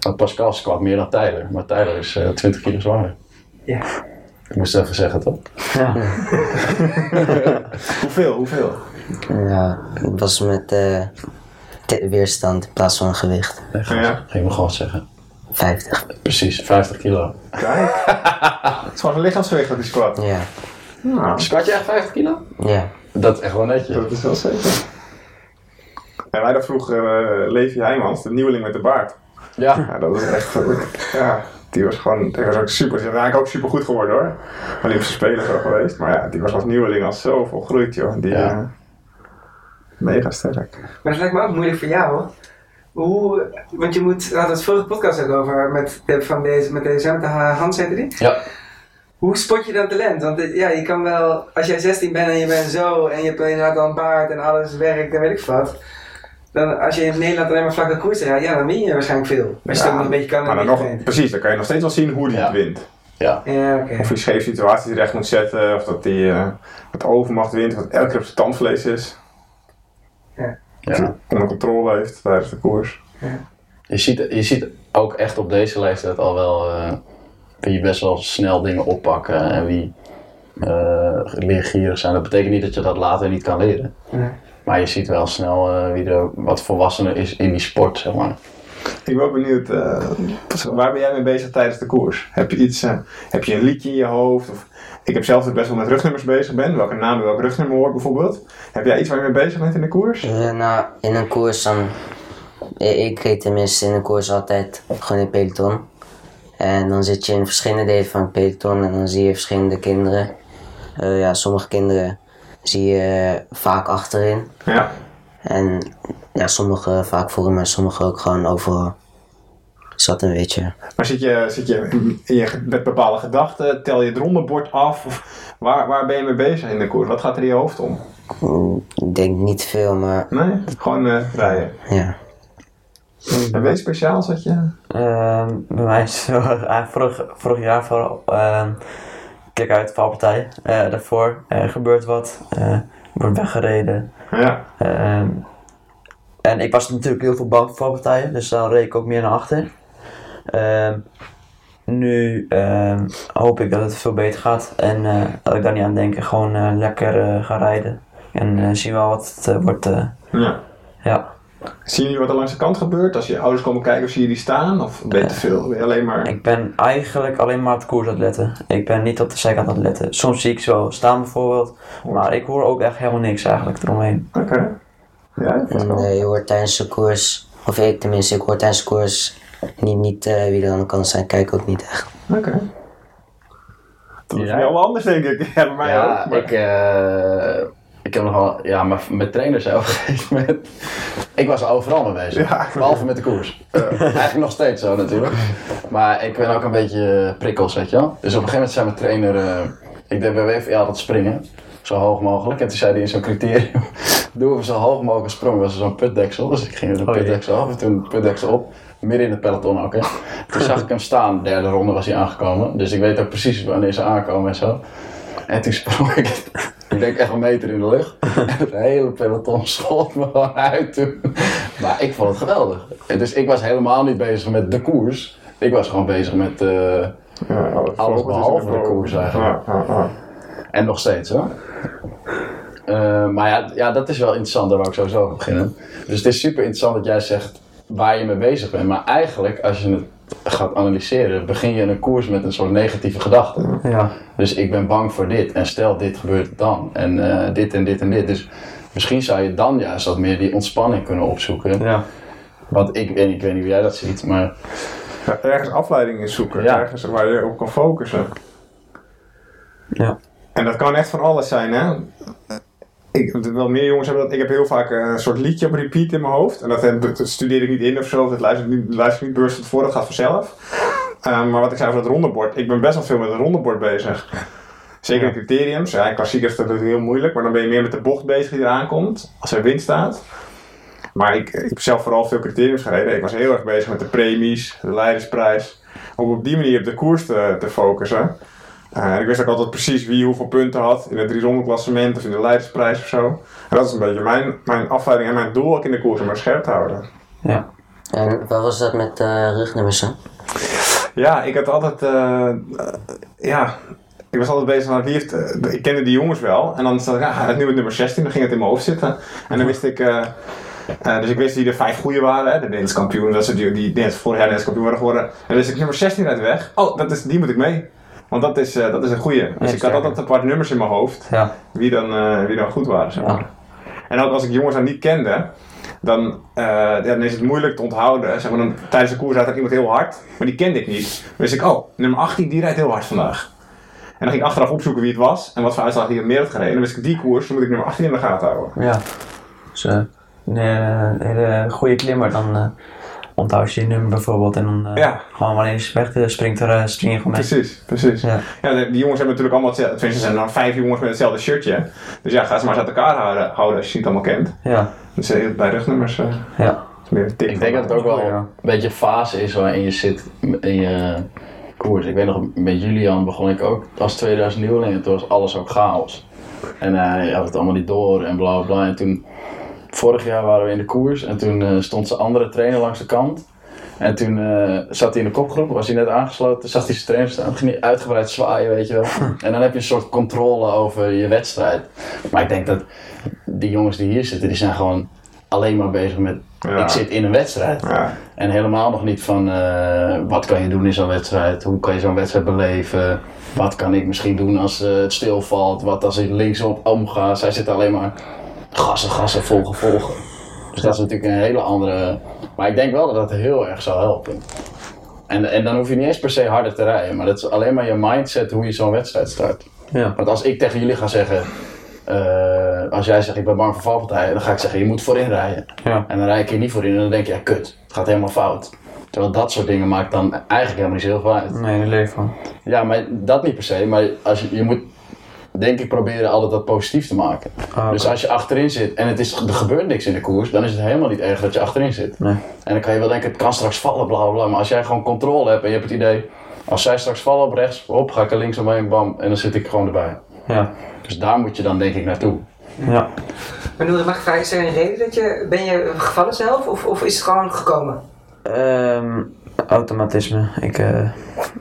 [SPEAKER 2] Want Pascal squat meer dan Tyler, maar Tyler is eh, 20 kilo zwanger.
[SPEAKER 5] Ja.
[SPEAKER 2] Ik moest even zeggen toch?
[SPEAKER 3] Ja.
[SPEAKER 1] Hoeveel, hoeveel?
[SPEAKER 4] Ja, het was met eh, weerstand in plaats van gewicht.
[SPEAKER 2] Nee, ga
[SPEAKER 1] Ja.
[SPEAKER 2] Ging me gewoon zeggen.
[SPEAKER 4] 50.
[SPEAKER 2] Precies, 50 kilo.
[SPEAKER 1] Kijk. Het is gewoon een lichaamsgewicht dat die squat.
[SPEAKER 4] Ja,
[SPEAKER 1] Nou,
[SPEAKER 2] Squat je echt 50 kilo?
[SPEAKER 4] ja.
[SPEAKER 2] Dat is echt wel netjes.
[SPEAKER 1] dat is wel zeker. En wij dat vroeger eh, Levi Heijmans, de nieuweling met de baard.
[SPEAKER 2] Ja,
[SPEAKER 1] Ja, dat was echt... ja, die was gewoon... Die was ook super... Die is eigenlijk ook super goed geworden hoor. Olympische Spelen geweest. Maar ja, die was als nieuweling al zo volgroeid joh. Die,
[SPEAKER 2] Ja.
[SPEAKER 1] eh, mega sterk.
[SPEAKER 5] Maar dat lijkt me ook moeilijk voor jou. Hoe, want je moet, we hadden het vorige podcast ook over met, de- van deze, met deze Hans heette die.
[SPEAKER 2] ja.
[SPEAKER 5] Hoe spot je dan talent? Want eh, ja, je kan wel, als jij 16 bent en je bent zo en je hebt inderdaad al een baard en alles werkt en weet ik wat. Dan als je in Nederland alleen maar vlakke koers rijdt, ja, dan win je waarschijnlijk veel. Je ook nog een beetje kan
[SPEAKER 1] maar dan nog, precies, dan kan je nog steeds wel zien hoe die
[SPEAKER 2] Ja.
[SPEAKER 1] het wint.
[SPEAKER 2] Ja,
[SPEAKER 5] Ja, oké.
[SPEAKER 1] Of hij scheef situaties recht moet zetten, of dat hij eh met overmacht wint, wat elke keer op zijn tandvlees is. Of hij
[SPEAKER 2] ja.
[SPEAKER 1] onder controle heeft tijdens de koers.
[SPEAKER 2] Je, ziet, je ziet ook echt op deze leeftijd al wel eh, wie best wel snel dingen oppakken en wie eh leergierig zijn. Dat betekent niet dat je dat later niet kan leren.
[SPEAKER 5] Nee.
[SPEAKER 2] Maar je ziet wel snel eh, wie er wat volwassener is in die sport, zeg maar.
[SPEAKER 1] Ik ben wel benieuwd, eh, waar ben jij mee bezig tijdens de koers? Heb je iets, eh, heb je een liedje in je hoofd? Of, ik heb zelf ook best wel met rugnummers bezig ben, welke naam bij welk rugnummer hoort bijvoorbeeld. Heb jij iets waar je mee bezig bent in de koers?
[SPEAKER 4] Eh, nou, in een koers dan... Ik, ik reed tenminste in een koers altijd gewoon in peloton. En dan zit je in verschillende delen van het peloton en dan zie je verschillende kinderen. Eh, ja, sommige kinderen zie je vaak achterin.
[SPEAKER 1] Ja.
[SPEAKER 4] En ja, sommige vaak voorin, maar sommige ook gewoon overal. Dat een beetje.
[SPEAKER 1] Maar zit je, zit je in je, met bepaalde gedachten, tel je het rondebord af? Of waar, waar ben je mee bezig in de koers? Wat gaat er in je hoofd om?
[SPEAKER 4] Mm, Ik denk niet veel, maar
[SPEAKER 1] Nee, gewoon eh, rijden.
[SPEAKER 4] ja.
[SPEAKER 1] En weet je speciaal zat je?
[SPEAKER 3] Ehm, bij mij is ah, vorig, vorig jaar vooral. ehm kijk uit, valpartij. Eh daarvoor er gebeurt wat. eh wordt weggereden.
[SPEAKER 1] Ja.
[SPEAKER 3] Ehm, en ik was natuurlijk heel veel bang voor valpartijen, dus dan reed ik ook meer naar achter. Ehm, nu ehm, hoop ik dat het veel beter gaat en eh, dat ik daar niet aan denk en gewoon eh, lekker eh, ga rijden. En eh, zie wel wat het eh, wordt. eh,
[SPEAKER 1] ja.
[SPEAKER 3] ja.
[SPEAKER 1] Zien jullie wat er langs de kant gebeurt? Als je ouders komen kijken, of zie je die staan? Of ben je te veel? Ben je alleen maar...
[SPEAKER 3] Ik ben eigenlijk alleen maar op de koers aan het letten. Ik ben niet op de zijkant aan het letten. Soms zie ik ze wel staan bijvoorbeeld, maar ik hoor ook echt helemaal niks eigenlijk eromheen.
[SPEAKER 1] Oké. Ja.
[SPEAKER 4] En, eh, je hoort tijdens de koers, of ik tenminste, ik hoor tijdens de koers niet, niet eh, wie er aan de kant zijn. Kijk ook niet echt.
[SPEAKER 1] Oké. Dat is
[SPEAKER 2] Ja.
[SPEAKER 1] wel wel anders, denk ik. Ja, bij mij
[SPEAKER 2] ja,
[SPEAKER 1] ook. maar-
[SPEAKER 2] ik, eh, ik heb nogal, ja, maar met trainers op een gegeven moment. Ik was er overal mee bezig,
[SPEAKER 1] Ja.
[SPEAKER 2] behalve met de koers. Eigenlijk nog steeds zo natuurlijk. Maar ik ben ook een beetje prikkels, weet je wel. Dus op een gegeven moment zei mijn trainer, eh, ik deed bij WVA altijd springen. Zo hoog mogelijk. En toen zei hij in zo'n criterium, doe even zo hoog mogelijk sprong. was er zo'n putdeksel. Dus ik ging de
[SPEAKER 3] Oh,
[SPEAKER 2] putdeksel af en toen de putdeksel op. Midden in het peloton ook, hè. Toen zag ik hem staan, derde ronde was hij aangekomen. Dus ik weet ook precies wanneer ze aankomen en zo. En toen sprong ik, ik denk echt een meter in de lucht. Het hele peloton schot me gewoon uit toen. Maar ik vond het geweldig. En Dus ik was helemaal niet bezig met de koers. Ik was gewoon bezig met, eh,
[SPEAKER 1] Ja, alles, is
[SPEAKER 2] behalve
[SPEAKER 1] de
[SPEAKER 2] koers eigenlijk.
[SPEAKER 1] Ja, ja, ja.
[SPEAKER 2] en nog steeds hoor. Eh, maar ja, ja, dat is wel interessant, daar wou ik sowieso over beginnen. Dus het is super interessant dat jij zegt waar je mee bezig bent. Maar eigenlijk, als je het gaat analyseren, begin je een koers met een soort negatieve gedachte.
[SPEAKER 3] Ja.
[SPEAKER 2] Dus ik ben bang voor dit. En stel dit gebeurt dan. En eh, dit en dit en dit. Dus misschien zou je dan juist wat meer die ontspanning kunnen opzoeken.
[SPEAKER 3] Ja.
[SPEAKER 2] Want ik, weet- ik weet niet hoe jij dat ziet, maar
[SPEAKER 1] Ja, ergens afleiding in zoeken.
[SPEAKER 2] Ja.
[SPEAKER 1] Ergens waar je op kan focussen.
[SPEAKER 3] Ja.
[SPEAKER 1] En dat kan echt van alles zijn, hè? Ik, wel meer jongens hebben dat. Ik heb heel vaak een soort liedje op repeat in mijn hoofd. En dat, heb, dat studeer ik niet in of zo. Dat luister ik niet, luister ik niet bewust van tevoren. Dat gaat vanzelf. Eh, maar wat ik zei over dat rondebord. Ik ben best wel veel met het rondebord bezig. Zeker in criteriums. Ja, in klassiekers is dat natuurlijk heel moeilijk. Maar dan ben je meer met de bocht bezig die eraan komt. Als er wind staat. Maar ik, ik heb zelf vooral veel criteriums gereden. Ik was heel erg bezig met de premies, de leidersprijs. Om op die manier op de koers te, te focussen. Eh, ik wist ook altijd precies wie hoeveel punten had in het 300 klassement of in de leidersprijs of zo. En dat is een beetje mijn, mijn afleiding en mijn doel ook in de koers om maar scherp te houden.
[SPEAKER 3] Ja.
[SPEAKER 4] En wat was dat met eh rugnummers? hè?
[SPEAKER 1] Ja, ik had altijd, eh, ja, ik was altijd bezig met wie heeft, ik kende die jongens wel. En dan zat ik, ja, het nummer 16, dan ging het in mijn hoofd zitten. En dan wist ik, eh, eh, dus ik wist wie de vijf goede waren, hè, de Nederlands kampioen, dat ze die, die net vorig jaar Nederlands kampioen waren geworden. En dan wist ik nummer 16 uit de weg. Oh, dat is, die moet ik mee. Want dat is, eh, dat is een goeie. Dus ik had altijd een paar nummers in mijn hoofd.
[SPEAKER 3] Ja.
[SPEAKER 1] wie dan, eh, wie dan goed waren. Zeg maar.
[SPEAKER 3] Ja.
[SPEAKER 1] En ook als ik jongens dan niet kende, dan, eh, ja, dan is het moeilijk te onthouden. Zeg maar, dan, tijdens de koers rijd er iemand heel hard, maar die kende ik niet. Dan wist ik, oh, nummer 18 die rijdt heel hard vandaag. En dan ging ik achteraf opzoeken wie het was en wat voor uitslag die het meer had gereden. Dan wist ik die koers, dan moet ik nummer 18 in de gaten houden.
[SPEAKER 3] Ja. Dus een hele goede klimmer, dan onthoud je je nummer bijvoorbeeld en dan eh,
[SPEAKER 1] Ja.
[SPEAKER 3] gewoon wanneer je weg eh, springt, er, eh, spring je gewoon mee.
[SPEAKER 1] Precies, precies.
[SPEAKER 3] Ja.
[SPEAKER 1] Die jongens hebben natuurlijk allemaal hetzelfde. Tenminste, er zijn dan vijf jongens met hetzelfde shirtje. Dus ja, ga ze maar eens uit elkaar houden, houden als je het allemaal kent.
[SPEAKER 3] Ja,
[SPEAKER 1] Dus bij rugnummers eh,
[SPEAKER 3] ja.
[SPEAKER 1] is meer.
[SPEAKER 2] Ik denk dat het ook wel
[SPEAKER 3] Ja.
[SPEAKER 2] een beetje een fase is waarin je zit in je koers. Ik weet nog, met Julian begon ik ook als 2000 nieuweling en toen was alles ook chaos. En eh, hij had het allemaal niet door en bla bla bla. En toen, vorig jaar waren we in de koers en toen eh, stond zijn andere trainer langs de kant. En toen eh, zat hij in de kopgroep, was hij net aangesloten, zag hij zijn trainer staan, ging hij uitgebreid zwaaien, weet je wel. En dan heb je een soort controle over je wedstrijd. Maar ik denk dat die jongens die hier zitten, die zijn gewoon alleen maar bezig met,
[SPEAKER 1] Ja.
[SPEAKER 2] ik zit in een wedstrijd.
[SPEAKER 1] Ja.
[SPEAKER 2] En helemaal nog niet van eh, wat kan je doen in zo'n wedstrijd, hoe kan je zo'n wedstrijd beleven, wat kan ik misschien doen als eh, het stilvalt, wat als ik linksop omga. Zij zitten alleen maar gassen, gassen, volgen, volgen. Dus dat is natuurlijk een hele andere. Maar ik denk wel dat dat heel erg zou helpen. En, en dan hoef je niet eens per se harder te rijden, maar dat is alleen maar je mindset hoe je zo'n wedstrijd start.
[SPEAKER 3] Ja.
[SPEAKER 2] Want als ik tegen jullie ga zeggen, eh, als jij zegt ik ben bang voor valpartijen, dan ga ik zeggen je moet voorin rijden.
[SPEAKER 3] Ja.
[SPEAKER 2] En dan rijd ik hier niet voorin en dan denk je, ja kut, het gaat helemaal fout. Terwijl dat soort dingen maakt dan eigenlijk helemaal niet zo heel veel uit.
[SPEAKER 3] Nee, daar leef van.
[SPEAKER 2] Ja, maar dat niet per se, maar als je, je moet denk ik proberen altijd dat positief te maken.
[SPEAKER 3] Ah,
[SPEAKER 2] Dus als je achterin zit en het is, er gebeurt niks in de koers, dan is het helemaal niet erg dat je achterin zit.
[SPEAKER 3] Nee.
[SPEAKER 2] En dan kan je wel denken, het kan straks vallen, bla bla bla. Maar als jij gewoon controle hebt en je hebt het idee, als zij straks vallen op rechts, hop, ga ik er links omheen, bam, en dan zit ik gewoon erbij.
[SPEAKER 3] Ja.
[SPEAKER 2] Dus daar moet je dan denk ik naartoe.
[SPEAKER 3] Ja.
[SPEAKER 5] Maar Noor, mag ik vragen, is er een reden dat je, ben je gevallen zelf of, of is het gewoon gekomen?
[SPEAKER 3] Ehm, automatisme. Ik, eh,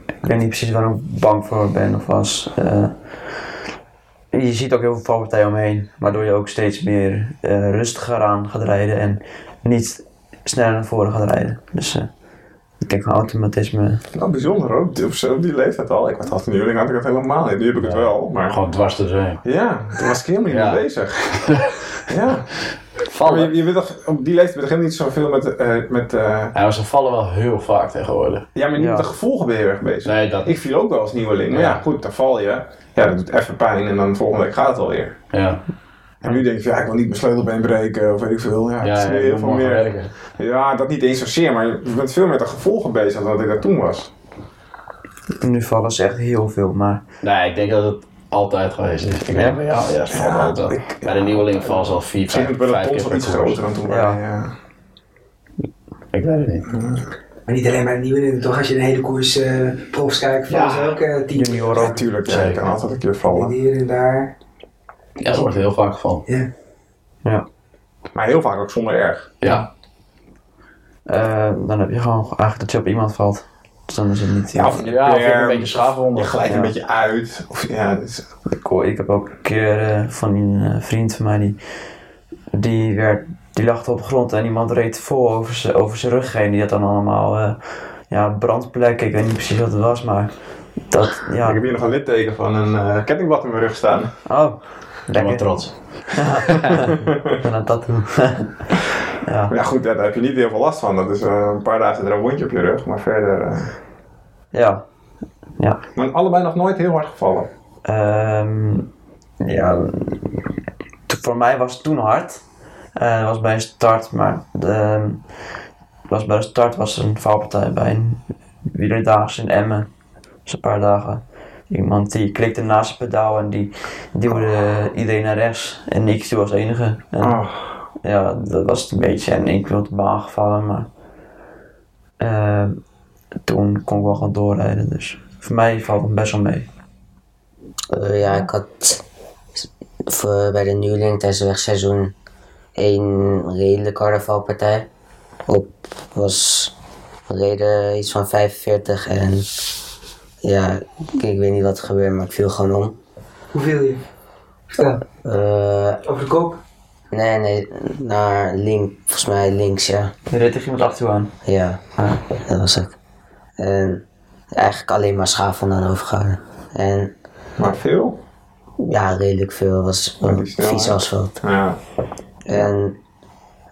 [SPEAKER 3] ik weet niet precies waarom ik bang voor ben of was. Eh, je ziet ook heel veel valpartijen omheen, waardoor je ook steeds meer eh, rustiger aan gaat rijden en niet sneller naar voren gaat rijden. Dus eh, ik denk van automatisme.
[SPEAKER 1] Nou, bijzonder hoor. Op die leeftijd al. Ik was 18 juli had ik het helemaal niet. Nu heb ik het wel. Maar
[SPEAKER 2] Gewoon dwars erheen.
[SPEAKER 1] ja, toen was ik helemaal niet
[SPEAKER 2] Ja.
[SPEAKER 1] mee bezig. ja.
[SPEAKER 2] Vallen.
[SPEAKER 1] je, je bent toch, op die leeftijd helemaal niet zoveel met, eh, met eh,
[SPEAKER 2] Ja, maar ze vallen wel heel vaak tegenwoordig.
[SPEAKER 1] ja, maar niet
[SPEAKER 3] Ja.
[SPEAKER 1] met de gevolgen ben je heel erg bezig.
[SPEAKER 2] Nee, dat...
[SPEAKER 1] Ik viel ook wel als nieuweling. Maar ja,
[SPEAKER 2] Ja.
[SPEAKER 1] goed, dan val je. Ja, dat doet even pijn en dan volgende week gaat het alweer.
[SPEAKER 2] Ja,
[SPEAKER 1] En nu denk je, ja, ik wil niet mijn sleutelbeen breken of weet ik veel. Ja,
[SPEAKER 2] ja,
[SPEAKER 1] het is
[SPEAKER 2] ja,
[SPEAKER 1] nu
[SPEAKER 2] je
[SPEAKER 1] heel veel meer.
[SPEAKER 2] werken.
[SPEAKER 1] Ja, dat niet eens zozeer, maar je bent veel met de gevolgen bezig dan dat ik dat toen was.
[SPEAKER 3] Nu vallen ze echt heel veel, maar
[SPEAKER 2] Nee, ik denk dat het altijd geweest is. Ik ja, het valt
[SPEAKER 1] Ja,
[SPEAKER 2] altijd.
[SPEAKER 1] ik-
[SPEAKER 2] Bij de nieuweling vallen ze al vier,
[SPEAKER 1] Misschien
[SPEAKER 2] vijf, vijf
[SPEAKER 1] pons
[SPEAKER 2] keer
[SPEAKER 1] wat
[SPEAKER 2] per
[SPEAKER 1] iets groter dan toen wij...
[SPEAKER 3] Ja.
[SPEAKER 1] eh,
[SPEAKER 2] Ik weet het niet.
[SPEAKER 5] Maar niet alleen bij de nieuwe toch? Als je de hele koers eh profs kijkt, vallen
[SPEAKER 2] Ja.
[SPEAKER 5] ze ook eh tien
[SPEAKER 3] junior
[SPEAKER 1] Ja,
[SPEAKER 3] ook.
[SPEAKER 1] natuurlijk. Ja, kan altijd een keer vallen.
[SPEAKER 5] hier en daar.
[SPEAKER 2] Ja, dat wordt heel vaak gevallen.
[SPEAKER 5] Ja.
[SPEAKER 3] Ja.
[SPEAKER 1] Maar heel vaak ook zonder erg.
[SPEAKER 2] Ja,
[SPEAKER 3] Eh, dan heb je gewoon eigenlijk dat je op iemand valt. Dan is het niet.
[SPEAKER 1] Ja, of je
[SPEAKER 2] ja of je hebt een beetje schaafwonden.
[SPEAKER 1] Je glijdt
[SPEAKER 3] Ja.
[SPEAKER 1] een beetje uit. Of, ja,
[SPEAKER 3] Ik, hoor- ik heb ook een keer eh, van een eh, vriend van mij die, die, werd, die lag op de grond en iemand reed vol over zijn over zijn rug heen. Die had dan allemaal eh, ja, brandplekken. Ik weet niet precies wat het was, maar dat,
[SPEAKER 1] Ik
[SPEAKER 3] ja.
[SPEAKER 1] heb hier nog een litteken van een eh, kettingblad in mijn rug staan.
[SPEAKER 3] Oh,
[SPEAKER 2] Ik ben wel
[SPEAKER 3] lekker.
[SPEAKER 2] trots.
[SPEAKER 3] En een tattoo. ja.
[SPEAKER 1] Maar ja, goed, daar daar heb je niet heel veel last van. Dat is eh, een paar dagen er een wondje op je rug. Maar verder... eh,
[SPEAKER 3] ja. Ja.
[SPEAKER 1] Maar allebei nog nooit heel hard gevallen.
[SPEAKER 3] Ehm, ja, voor mij was het toen hard. Het was bij een start, maar de, ehm, was bij de start was een valpartij bij een wielerdaags in Emmen. Dus een paar dagen. Iemand die klikte naast het pedaal en die duwde iedereen naar rechts. En ik als enige. En,
[SPEAKER 1] Oh,
[SPEAKER 3] Ja, dat was het een beetje. En ik wilde baan gevallen, maar ehm, toen kon ik wel gewoon doorrijden. Dus voor mij valt het best wel mee.
[SPEAKER 4] Eh, ja, ik had voor, bij de nieuweling tijdens het wegseizoen één redelijk harde valpartij. Op was reden iets van 45 en ja, ik, ik weet niet wat er gebeurde, maar ik viel gewoon om.
[SPEAKER 5] Hoe viel je? Vertel.
[SPEAKER 4] Eh,
[SPEAKER 5] Over de kop?
[SPEAKER 4] Nee, nee, naar links, volgens mij links, ja.
[SPEAKER 3] Je reed tegen iemand achter je aan.
[SPEAKER 4] Ja, dat was het. En eigenlijk alleen maar schaven aan overgehouden. En
[SPEAKER 1] maar veel?
[SPEAKER 4] ja, redelijk veel. Het was vies asfalt.
[SPEAKER 1] Ja.
[SPEAKER 4] En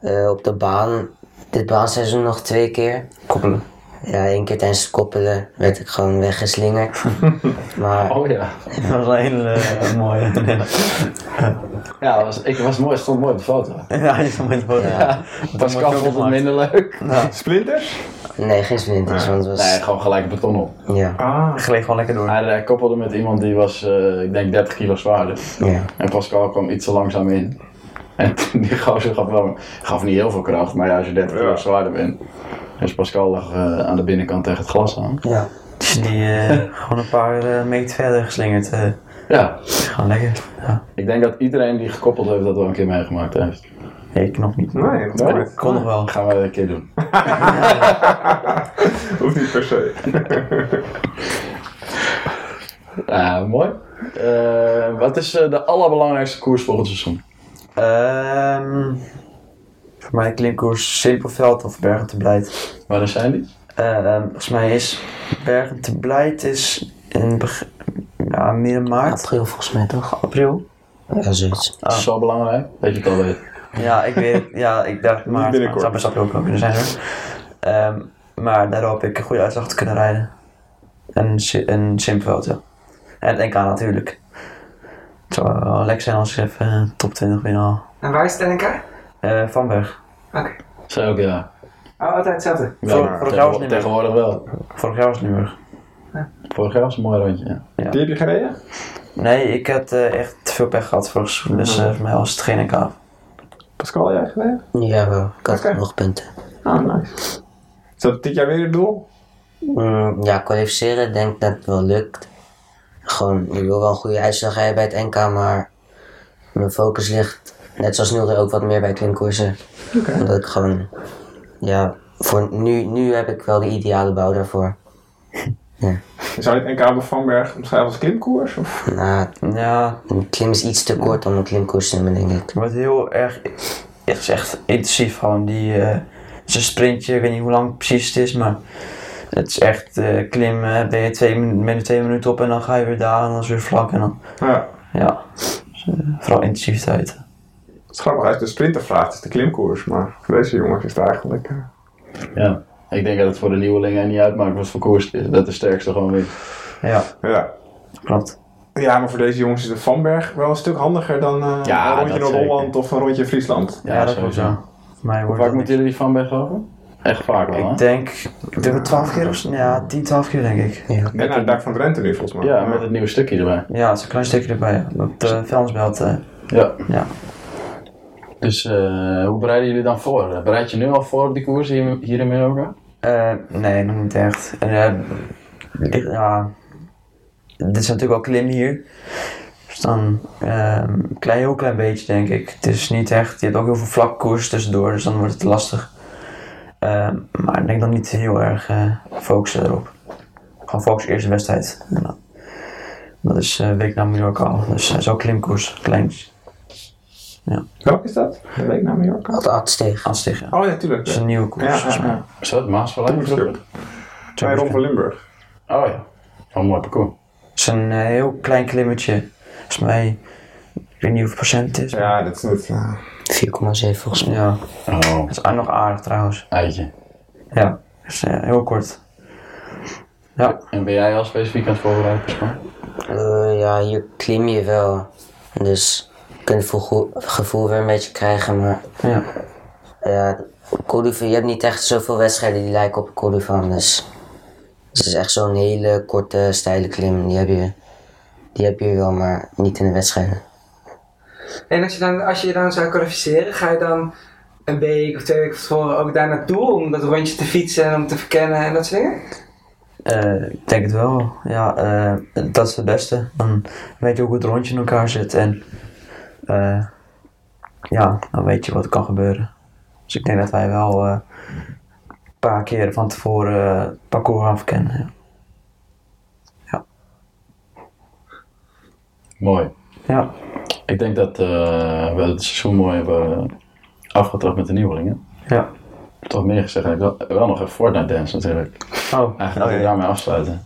[SPEAKER 4] Eh, op de baan, dit baanseizoen nog twee keer.
[SPEAKER 2] Koppelen.
[SPEAKER 4] Ja, één keer tijdens het koppelen werd ik gewoon weggeslingerd. maar
[SPEAKER 2] Oh ja.
[SPEAKER 3] Dat was een hele eh, mooie.
[SPEAKER 2] Ja, was, ik was mooi, stond mooi op de foto.
[SPEAKER 3] ja, die vond ik wel.
[SPEAKER 4] Ja.
[SPEAKER 2] Pascal vond het minder leuk.
[SPEAKER 1] Splinters?
[SPEAKER 4] nee, geen splinters, want het was...
[SPEAKER 2] Nee, gewoon gelijk beton op.
[SPEAKER 4] Ja,
[SPEAKER 1] Ah.
[SPEAKER 3] Gleed gewoon lekker door.
[SPEAKER 2] Hij, hij koppelde met iemand die was, eh, ik denk 30 kilo zwaarder.
[SPEAKER 4] ja.
[SPEAKER 2] En Pascal kwam iets te langzaam in. En die gozer gaf, wel, gaf niet heel veel kracht, maar ja, als je 30 kilo
[SPEAKER 1] Ja.
[SPEAKER 2] zwaarder bent. Dus Pascal lag eh, aan de binnenkant tegen het glas aan.
[SPEAKER 4] ja.
[SPEAKER 3] Dus die eh, gewoon een paar eh, meter verder geslingerd. eh
[SPEAKER 2] Ja,
[SPEAKER 3] gewoon lekker. Ja.
[SPEAKER 2] ik denk dat iedereen die gekoppeld heeft dat wel een keer meegemaakt heeft.
[SPEAKER 3] Ik nog niet.
[SPEAKER 1] Nee,
[SPEAKER 2] Nee?
[SPEAKER 1] nooit.
[SPEAKER 3] Kon nog wel.
[SPEAKER 2] Gaan we een keer doen.
[SPEAKER 1] Hoeft niet per se.
[SPEAKER 2] Ja, mooi. Eh, wat is eh, de allerbelangrijkste koers volgend seizoen?
[SPEAKER 3] Ehm voor mij klimkoers Simpelveld of Bergen te Blijt.
[SPEAKER 2] Wanneer zijn die?
[SPEAKER 3] Ehm volgens mij is Bergen te Blijt is in ja, midden maart,
[SPEAKER 4] April volgens mij toch?
[SPEAKER 3] april.
[SPEAKER 4] Ja, zoiets.
[SPEAKER 2] Dat is zo belangrijk dat je het al weet.
[SPEAKER 3] Ja, ik weet het. Ja, ik dacht maart, maar het zou best april ook kunnen zijn hoor. Ehm, maar daar hoop ik een goede uitslag te kunnen rijden. En, en Simpelveld, ja. En het NK natuurlijk. Het zou wel lekker zijn als ik even eh, top 20 binnen
[SPEAKER 5] En waar is het NK?
[SPEAKER 3] Eh Van Berg.
[SPEAKER 5] Oké.
[SPEAKER 2] Zij ook, ja.
[SPEAKER 5] Oh, altijd hetzelfde.
[SPEAKER 2] ja
[SPEAKER 3] Vor- vorig jaar was het niet meer.
[SPEAKER 2] tegenwoordig wel.
[SPEAKER 3] Vorig jaar was het Limburg.
[SPEAKER 2] Vorig jaar was een mooi rondje, ja.
[SPEAKER 1] Die heb je gereden?
[SPEAKER 3] Nee, ik had eh, echt te veel pech gehad vorig seizoen. Dus eh, voor mij was het geen NK.
[SPEAKER 1] Pascal, jij gereden?
[SPEAKER 4] Ja, wel. Ik had nog punten.
[SPEAKER 1] Ah, nice. Is dat dit jaar weer het doel?
[SPEAKER 4] Mm, ja, kwalificeren, ik denk dat het wel lukt. Gewoon, ik wil wel een goede uitslag rijden bij het NK, maar mijn focus ligt, net zoals nu, ook wat meer bij klimkoersen. Omdat ik gewoon, ja, voor nu, nu heb ik wel de ideale bouw daarvoor.
[SPEAKER 1] Zou je het NK Vanberg omschrijven als klimkoers? Of?
[SPEAKER 4] Nou,
[SPEAKER 3] Ja,
[SPEAKER 4] een klim is iets te kort om een klimkoers te noemen, denk ik.
[SPEAKER 3] het wordt heel erg... Het is echt intensief gewoon. Die, eh, het is een sprintje, ik weet niet hoe lang precies het is, maar... Het is echt eh, klimmen, ben je twee, twee minuten op en dan ga je weer daar en dan is het weer vlak en dan...
[SPEAKER 1] Ja.
[SPEAKER 3] Ja, dus, eh, vooral intensiviteit.
[SPEAKER 1] Het is grappig, uit de sprinter vraagt is de klimkoers. Maar voor deze jongens is het eigenlijk... eh,
[SPEAKER 2] Ja. Ik denk dat het voor de nieuwelingen niet uitmaakt wat voor koers het is. Dat de sterkste gewoon wint.
[SPEAKER 3] Ja,
[SPEAKER 1] ja.
[SPEAKER 3] klopt.
[SPEAKER 1] Ja, maar voor deze jongens is de Vanberg wel een stuk handiger dan eh,
[SPEAKER 2] Ja,
[SPEAKER 1] een rondje
[SPEAKER 2] dat
[SPEAKER 1] Noord-Holland of een rondje Friesland.
[SPEAKER 3] Ja, dat klopt
[SPEAKER 2] sowieso.
[SPEAKER 3] ja. Voor mij
[SPEAKER 2] Hoe
[SPEAKER 3] wordt
[SPEAKER 2] vaak
[SPEAKER 3] dat
[SPEAKER 2] moeten jullie die Van Berg over? Echt vaak wel, hè?
[SPEAKER 3] Ik denk, ik denk het 12 keer of zo. Ja, 10, 12 keer denk ik.
[SPEAKER 4] Ja.
[SPEAKER 1] Net naar het dak van Drenthe nu volgens mij.
[SPEAKER 2] Ja, met het nieuwe stukje erbij.
[SPEAKER 3] Ja, het is een klein stukje erbij. ja. Op de vuilnisbelt. eh
[SPEAKER 2] Ja.
[SPEAKER 3] ja.
[SPEAKER 2] Dus eh, hoe bereiden jullie dan voor? Bereid je nu al voor op die koers hier, hier in Menorca?
[SPEAKER 3] Eh, nee, nog niet echt. En, eh, ja, dit is natuurlijk wel klim hier. Dus dan eh, een klein, heel klein beetje denk ik. Het is niet echt, je hebt ook heel veel vlak koers tussendoor, dus dan wordt het lastig. Eh, maar ik denk dan niet heel erg focussen erop. Gewoon focus eerst de wedstrijd. Dat is eh week na Mallorca al. Dus uh, zo klimkoers, klein.
[SPEAKER 1] Welk is dat? De week naar Mallorca?
[SPEAKER 4] Wat Adsteeg.
[SPEAKER 3] Ja.
[SPEAKER 1] Oh ja, tuurlijk.
[SPEAKER 3] Dat is een nieuwe koers.
[SPEAKER 1] Ja, ja, ja.
[SPEAKER 2] Zo, het Maasvallei?
[SPEAKER 1] Bij Ron van Limburg.
[SPEAKER 2] Oh ja. Oh, mooi parcours.
[SPEAKER 3] Het is een eh, heel klein klimmetje. Volgens mij, ik weet niet hoeveel procent het is.
[SPEAKER 1] Ja, dat is het. eh,
[SPEAKER 4] 4,7 volgens mij.
[SPEAKER 3] Ja,
[SPEAKER 2] Oh,
[SPEAKER 3] dat is nog aardig trouwens.
[SPEAKER 2] eitje.
[SPEAKER 3] Ja, dus eh, heel kort. Ja,
[SPEAKER 2] En ben jij al specifiek aan het voorbereiden, Pascal?
[SPEAKER 4] Eh, ja, hier klim je wel. Dus je kunt het gevoel, gevoel weer een beetje krijgen, maar
[SPEAKER 3] ja.
[SPEAKER 4] ja, je hebt niet echt zoveel wedstrijden die lijken op Van, dus het is echt zo'n hele korte, steile klim. Die heb je, die heb je wel, maar niet in de wedstrijden.
[SPEAKER 5] En als je, dan, als je dan zou kwalificeren, ga je dan een week of twee weken van tevoren ook daar naartoe om dat rondje te fietsen en om te verkennen en dat soort dingen?
[SPEAKER 3] Eh, ik denk het wel. Ja, eh, dat is het beste. Dan weet je hoe het rondje in elkaar zit en eh, ja, dan weet je wat er kan gebeuren. Dus ik denk dat wij wel eh, een paar keer van tevoren eh, het parcours gaan verkennen. Ja.
[SPEAKER 2] Mooi.
[SPEAKER 3] ja.
[SPEAKER 2] Ik denk dat eh, we het seizoen mooi hebben afgetrapt met de nieuwelingen.
[SPEAKER 3] ja.
[SPEAKER 2] Toch meer gezegd, ik wil wel nog even Fortnite Dance natuurlijk.
[SPEAKER 3] Oh,
[SPEAKER 2] Eigenlijk wil ik daarmee afsluiten.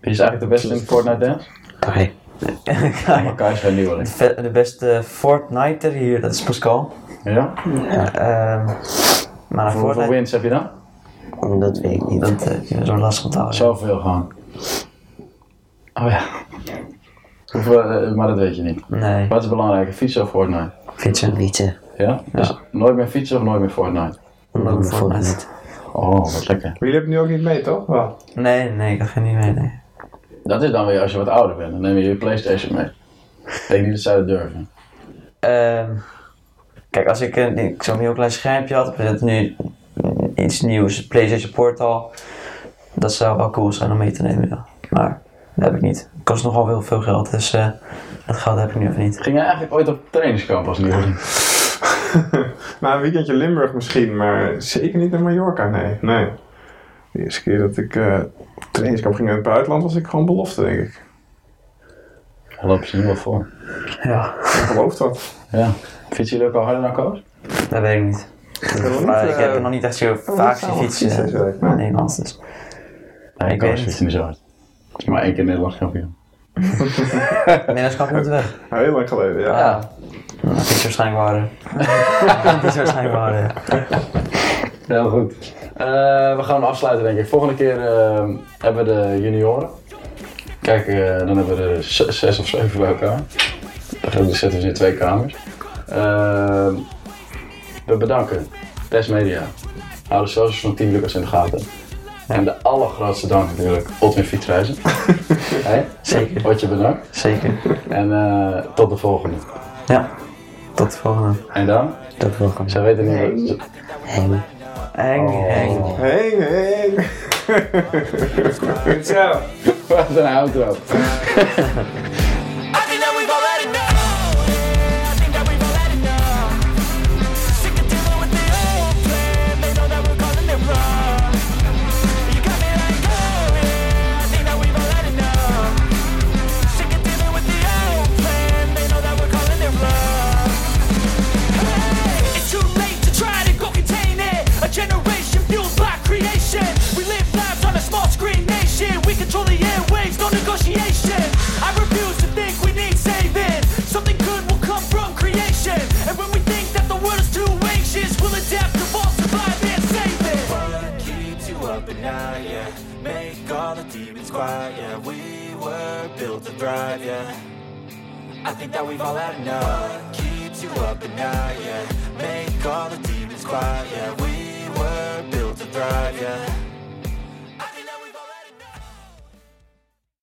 [SPEAKER 2] Wie is eigenlijk de beste in Fortnite Dance?
[SPEAKER 4] Oké.
[SPEAKER 2] Elkaar is geen nieuweling.
[SPEAKER 3] De, de beste Fortniter hier, dat is Pascal.
[SPEAKER 2] Ja?
[SPEAKER 3] Ehm, maar
[SPEAKER 2] Hoeveel
[SPEAKER 3] Fortnite,
[SPEAKER 2] wins heb je dan?
[SPEAKER 4] Dat weet ik niet.
[SPEAKER 3] dat heb je zo lastig onthouden.
[SPEAKER 2] Zoveel gewoon. Oh ja. Hoeveel, eh, maar dat weet je niet.
[SPEAKER 3] Nee,
[SPEAKER 2] Wat is belangrijker, fietsen of Fortnite?
[SPEAKER 3] fietsen.
[SPEAKER 4] Wieten.
[SPEAKER 2] Ja? Dus nooit meer fietsen of nooit meer Fortnite?
[SPEAKER 4] Omdat ik
[SPEAKER 3] Fortnite.
[SPEAKER 2] Oh, wat lekker.
[SPEAKER 1] Maar jullie hebben nu ook niet mee, toch? Wel.
[SPEAKER 3] Nee, nee, ik ga niet mee, nee.
[SPEAKER 2] Dat is dan weer als je wat ouder bent. Dan neem je je Playstation mee. Ik denk niet dat zij dat durven.
[SPEAKER 3] Ehm, kijk, als ik ik zo'n heel klein schermpje had, we zetten nu iets nieuws, PlayStation Portal. Dat zou wel cool zijn om mee te nemen, ja. Maar dat heb ik niet. Het kost nogal heel veel geld, dus eh, dat geld heb ik nu even niet.
[SPEAKER 2] Ging jij eigenlijk ooit op trainingskamp als nieuweling?
[SPEAKER 1] Nou, een weekendje Limburg misschien, maar zeker niet naar Mallorca, nee. Nee. De eerste keer dat ik eh op trainingskamp ging in het buitenland was ik gewoon belofte, denk ik.
[SPEAKER 2] Daar lopen ze nu wel voor.
[SPEAKER 3] Ja,
[SPEAKER 1] Ik geloof dat.
[SPEAKER 2] Ja. Fietsen jullie ook al harder dan Koos?
[SPEAKER 3] dat weet ik niet. Maar
[SPEAKER 1] niet,
[SPEAKER 3] ik heb
[SPEAKER 1] eh,
[SPEAKER 3] er nog niet echt zo vaak zien
[SPEAKER 1] samen
[SPEAKER 3] fietsen
[SPEAKER 1] gefietst,
[SPEAKER 3] eh,
[SPEAKER 1] ik, maar.
[SPEAKER 3] in Nederland. Dus.
[SPEAKER 2] Nee,
[SPEAKER 3] Ik
[SPEAKER 2] Koos
[SPEAKER 3] weet
[SPEAKER 2] fietsen niet zo hard. Maar één keer Nederlands kampioen.
[SPEAKER 3] Nederlands kampioen moet weg.
[SPEAKER 1] Heel lang geleden, ja.
[SPEAKER 3] Ja. Dat is waarschijnlijk waar. Dat is waarschijnlijk waar, ja.
[SPEAKER 2] Heel goed. Eh, we gaan hem afsluiten denk ik. Volgende keer eh, hebben we de junioren. Kijk, eh, dan hebben we er zes of zeven bij elkaar. Dan zitten we in twee kamers. Eh, we bedanken Test Media. Hou de socials van Team Lucas in de gaten. En de allergrootste dank natuurlijk, Otwin Fietsreizen. hey,
[SPEAKER 3] Zeker.
[SPEAKER 2] Word je bedankt.
[SPEAKER 3] Zeker.
[SPEAKER 2] En eh, tot de volgende.
[SPEAKER 3] Ja. Tot de volgende.
[SPEAKER 2] En dan?
[SPEAKER 4] Dat volgende.
[SPEAKER 2] Zij weten niet wat...
[SPEAKER 4] Heng.
[SPEAKER 3] Heng, heng.
[SPEAKER 1] Heng, heng.
[SPEAKER 5] Goed zo.
[SPEAKER 2] Wat een outro.
[SPEAKER 6] built to thrive, yeah. I think that we've all had enough. Keeps you up at night, yeah? Make all the demons quiet, yeah. We were built to thrive, yeah.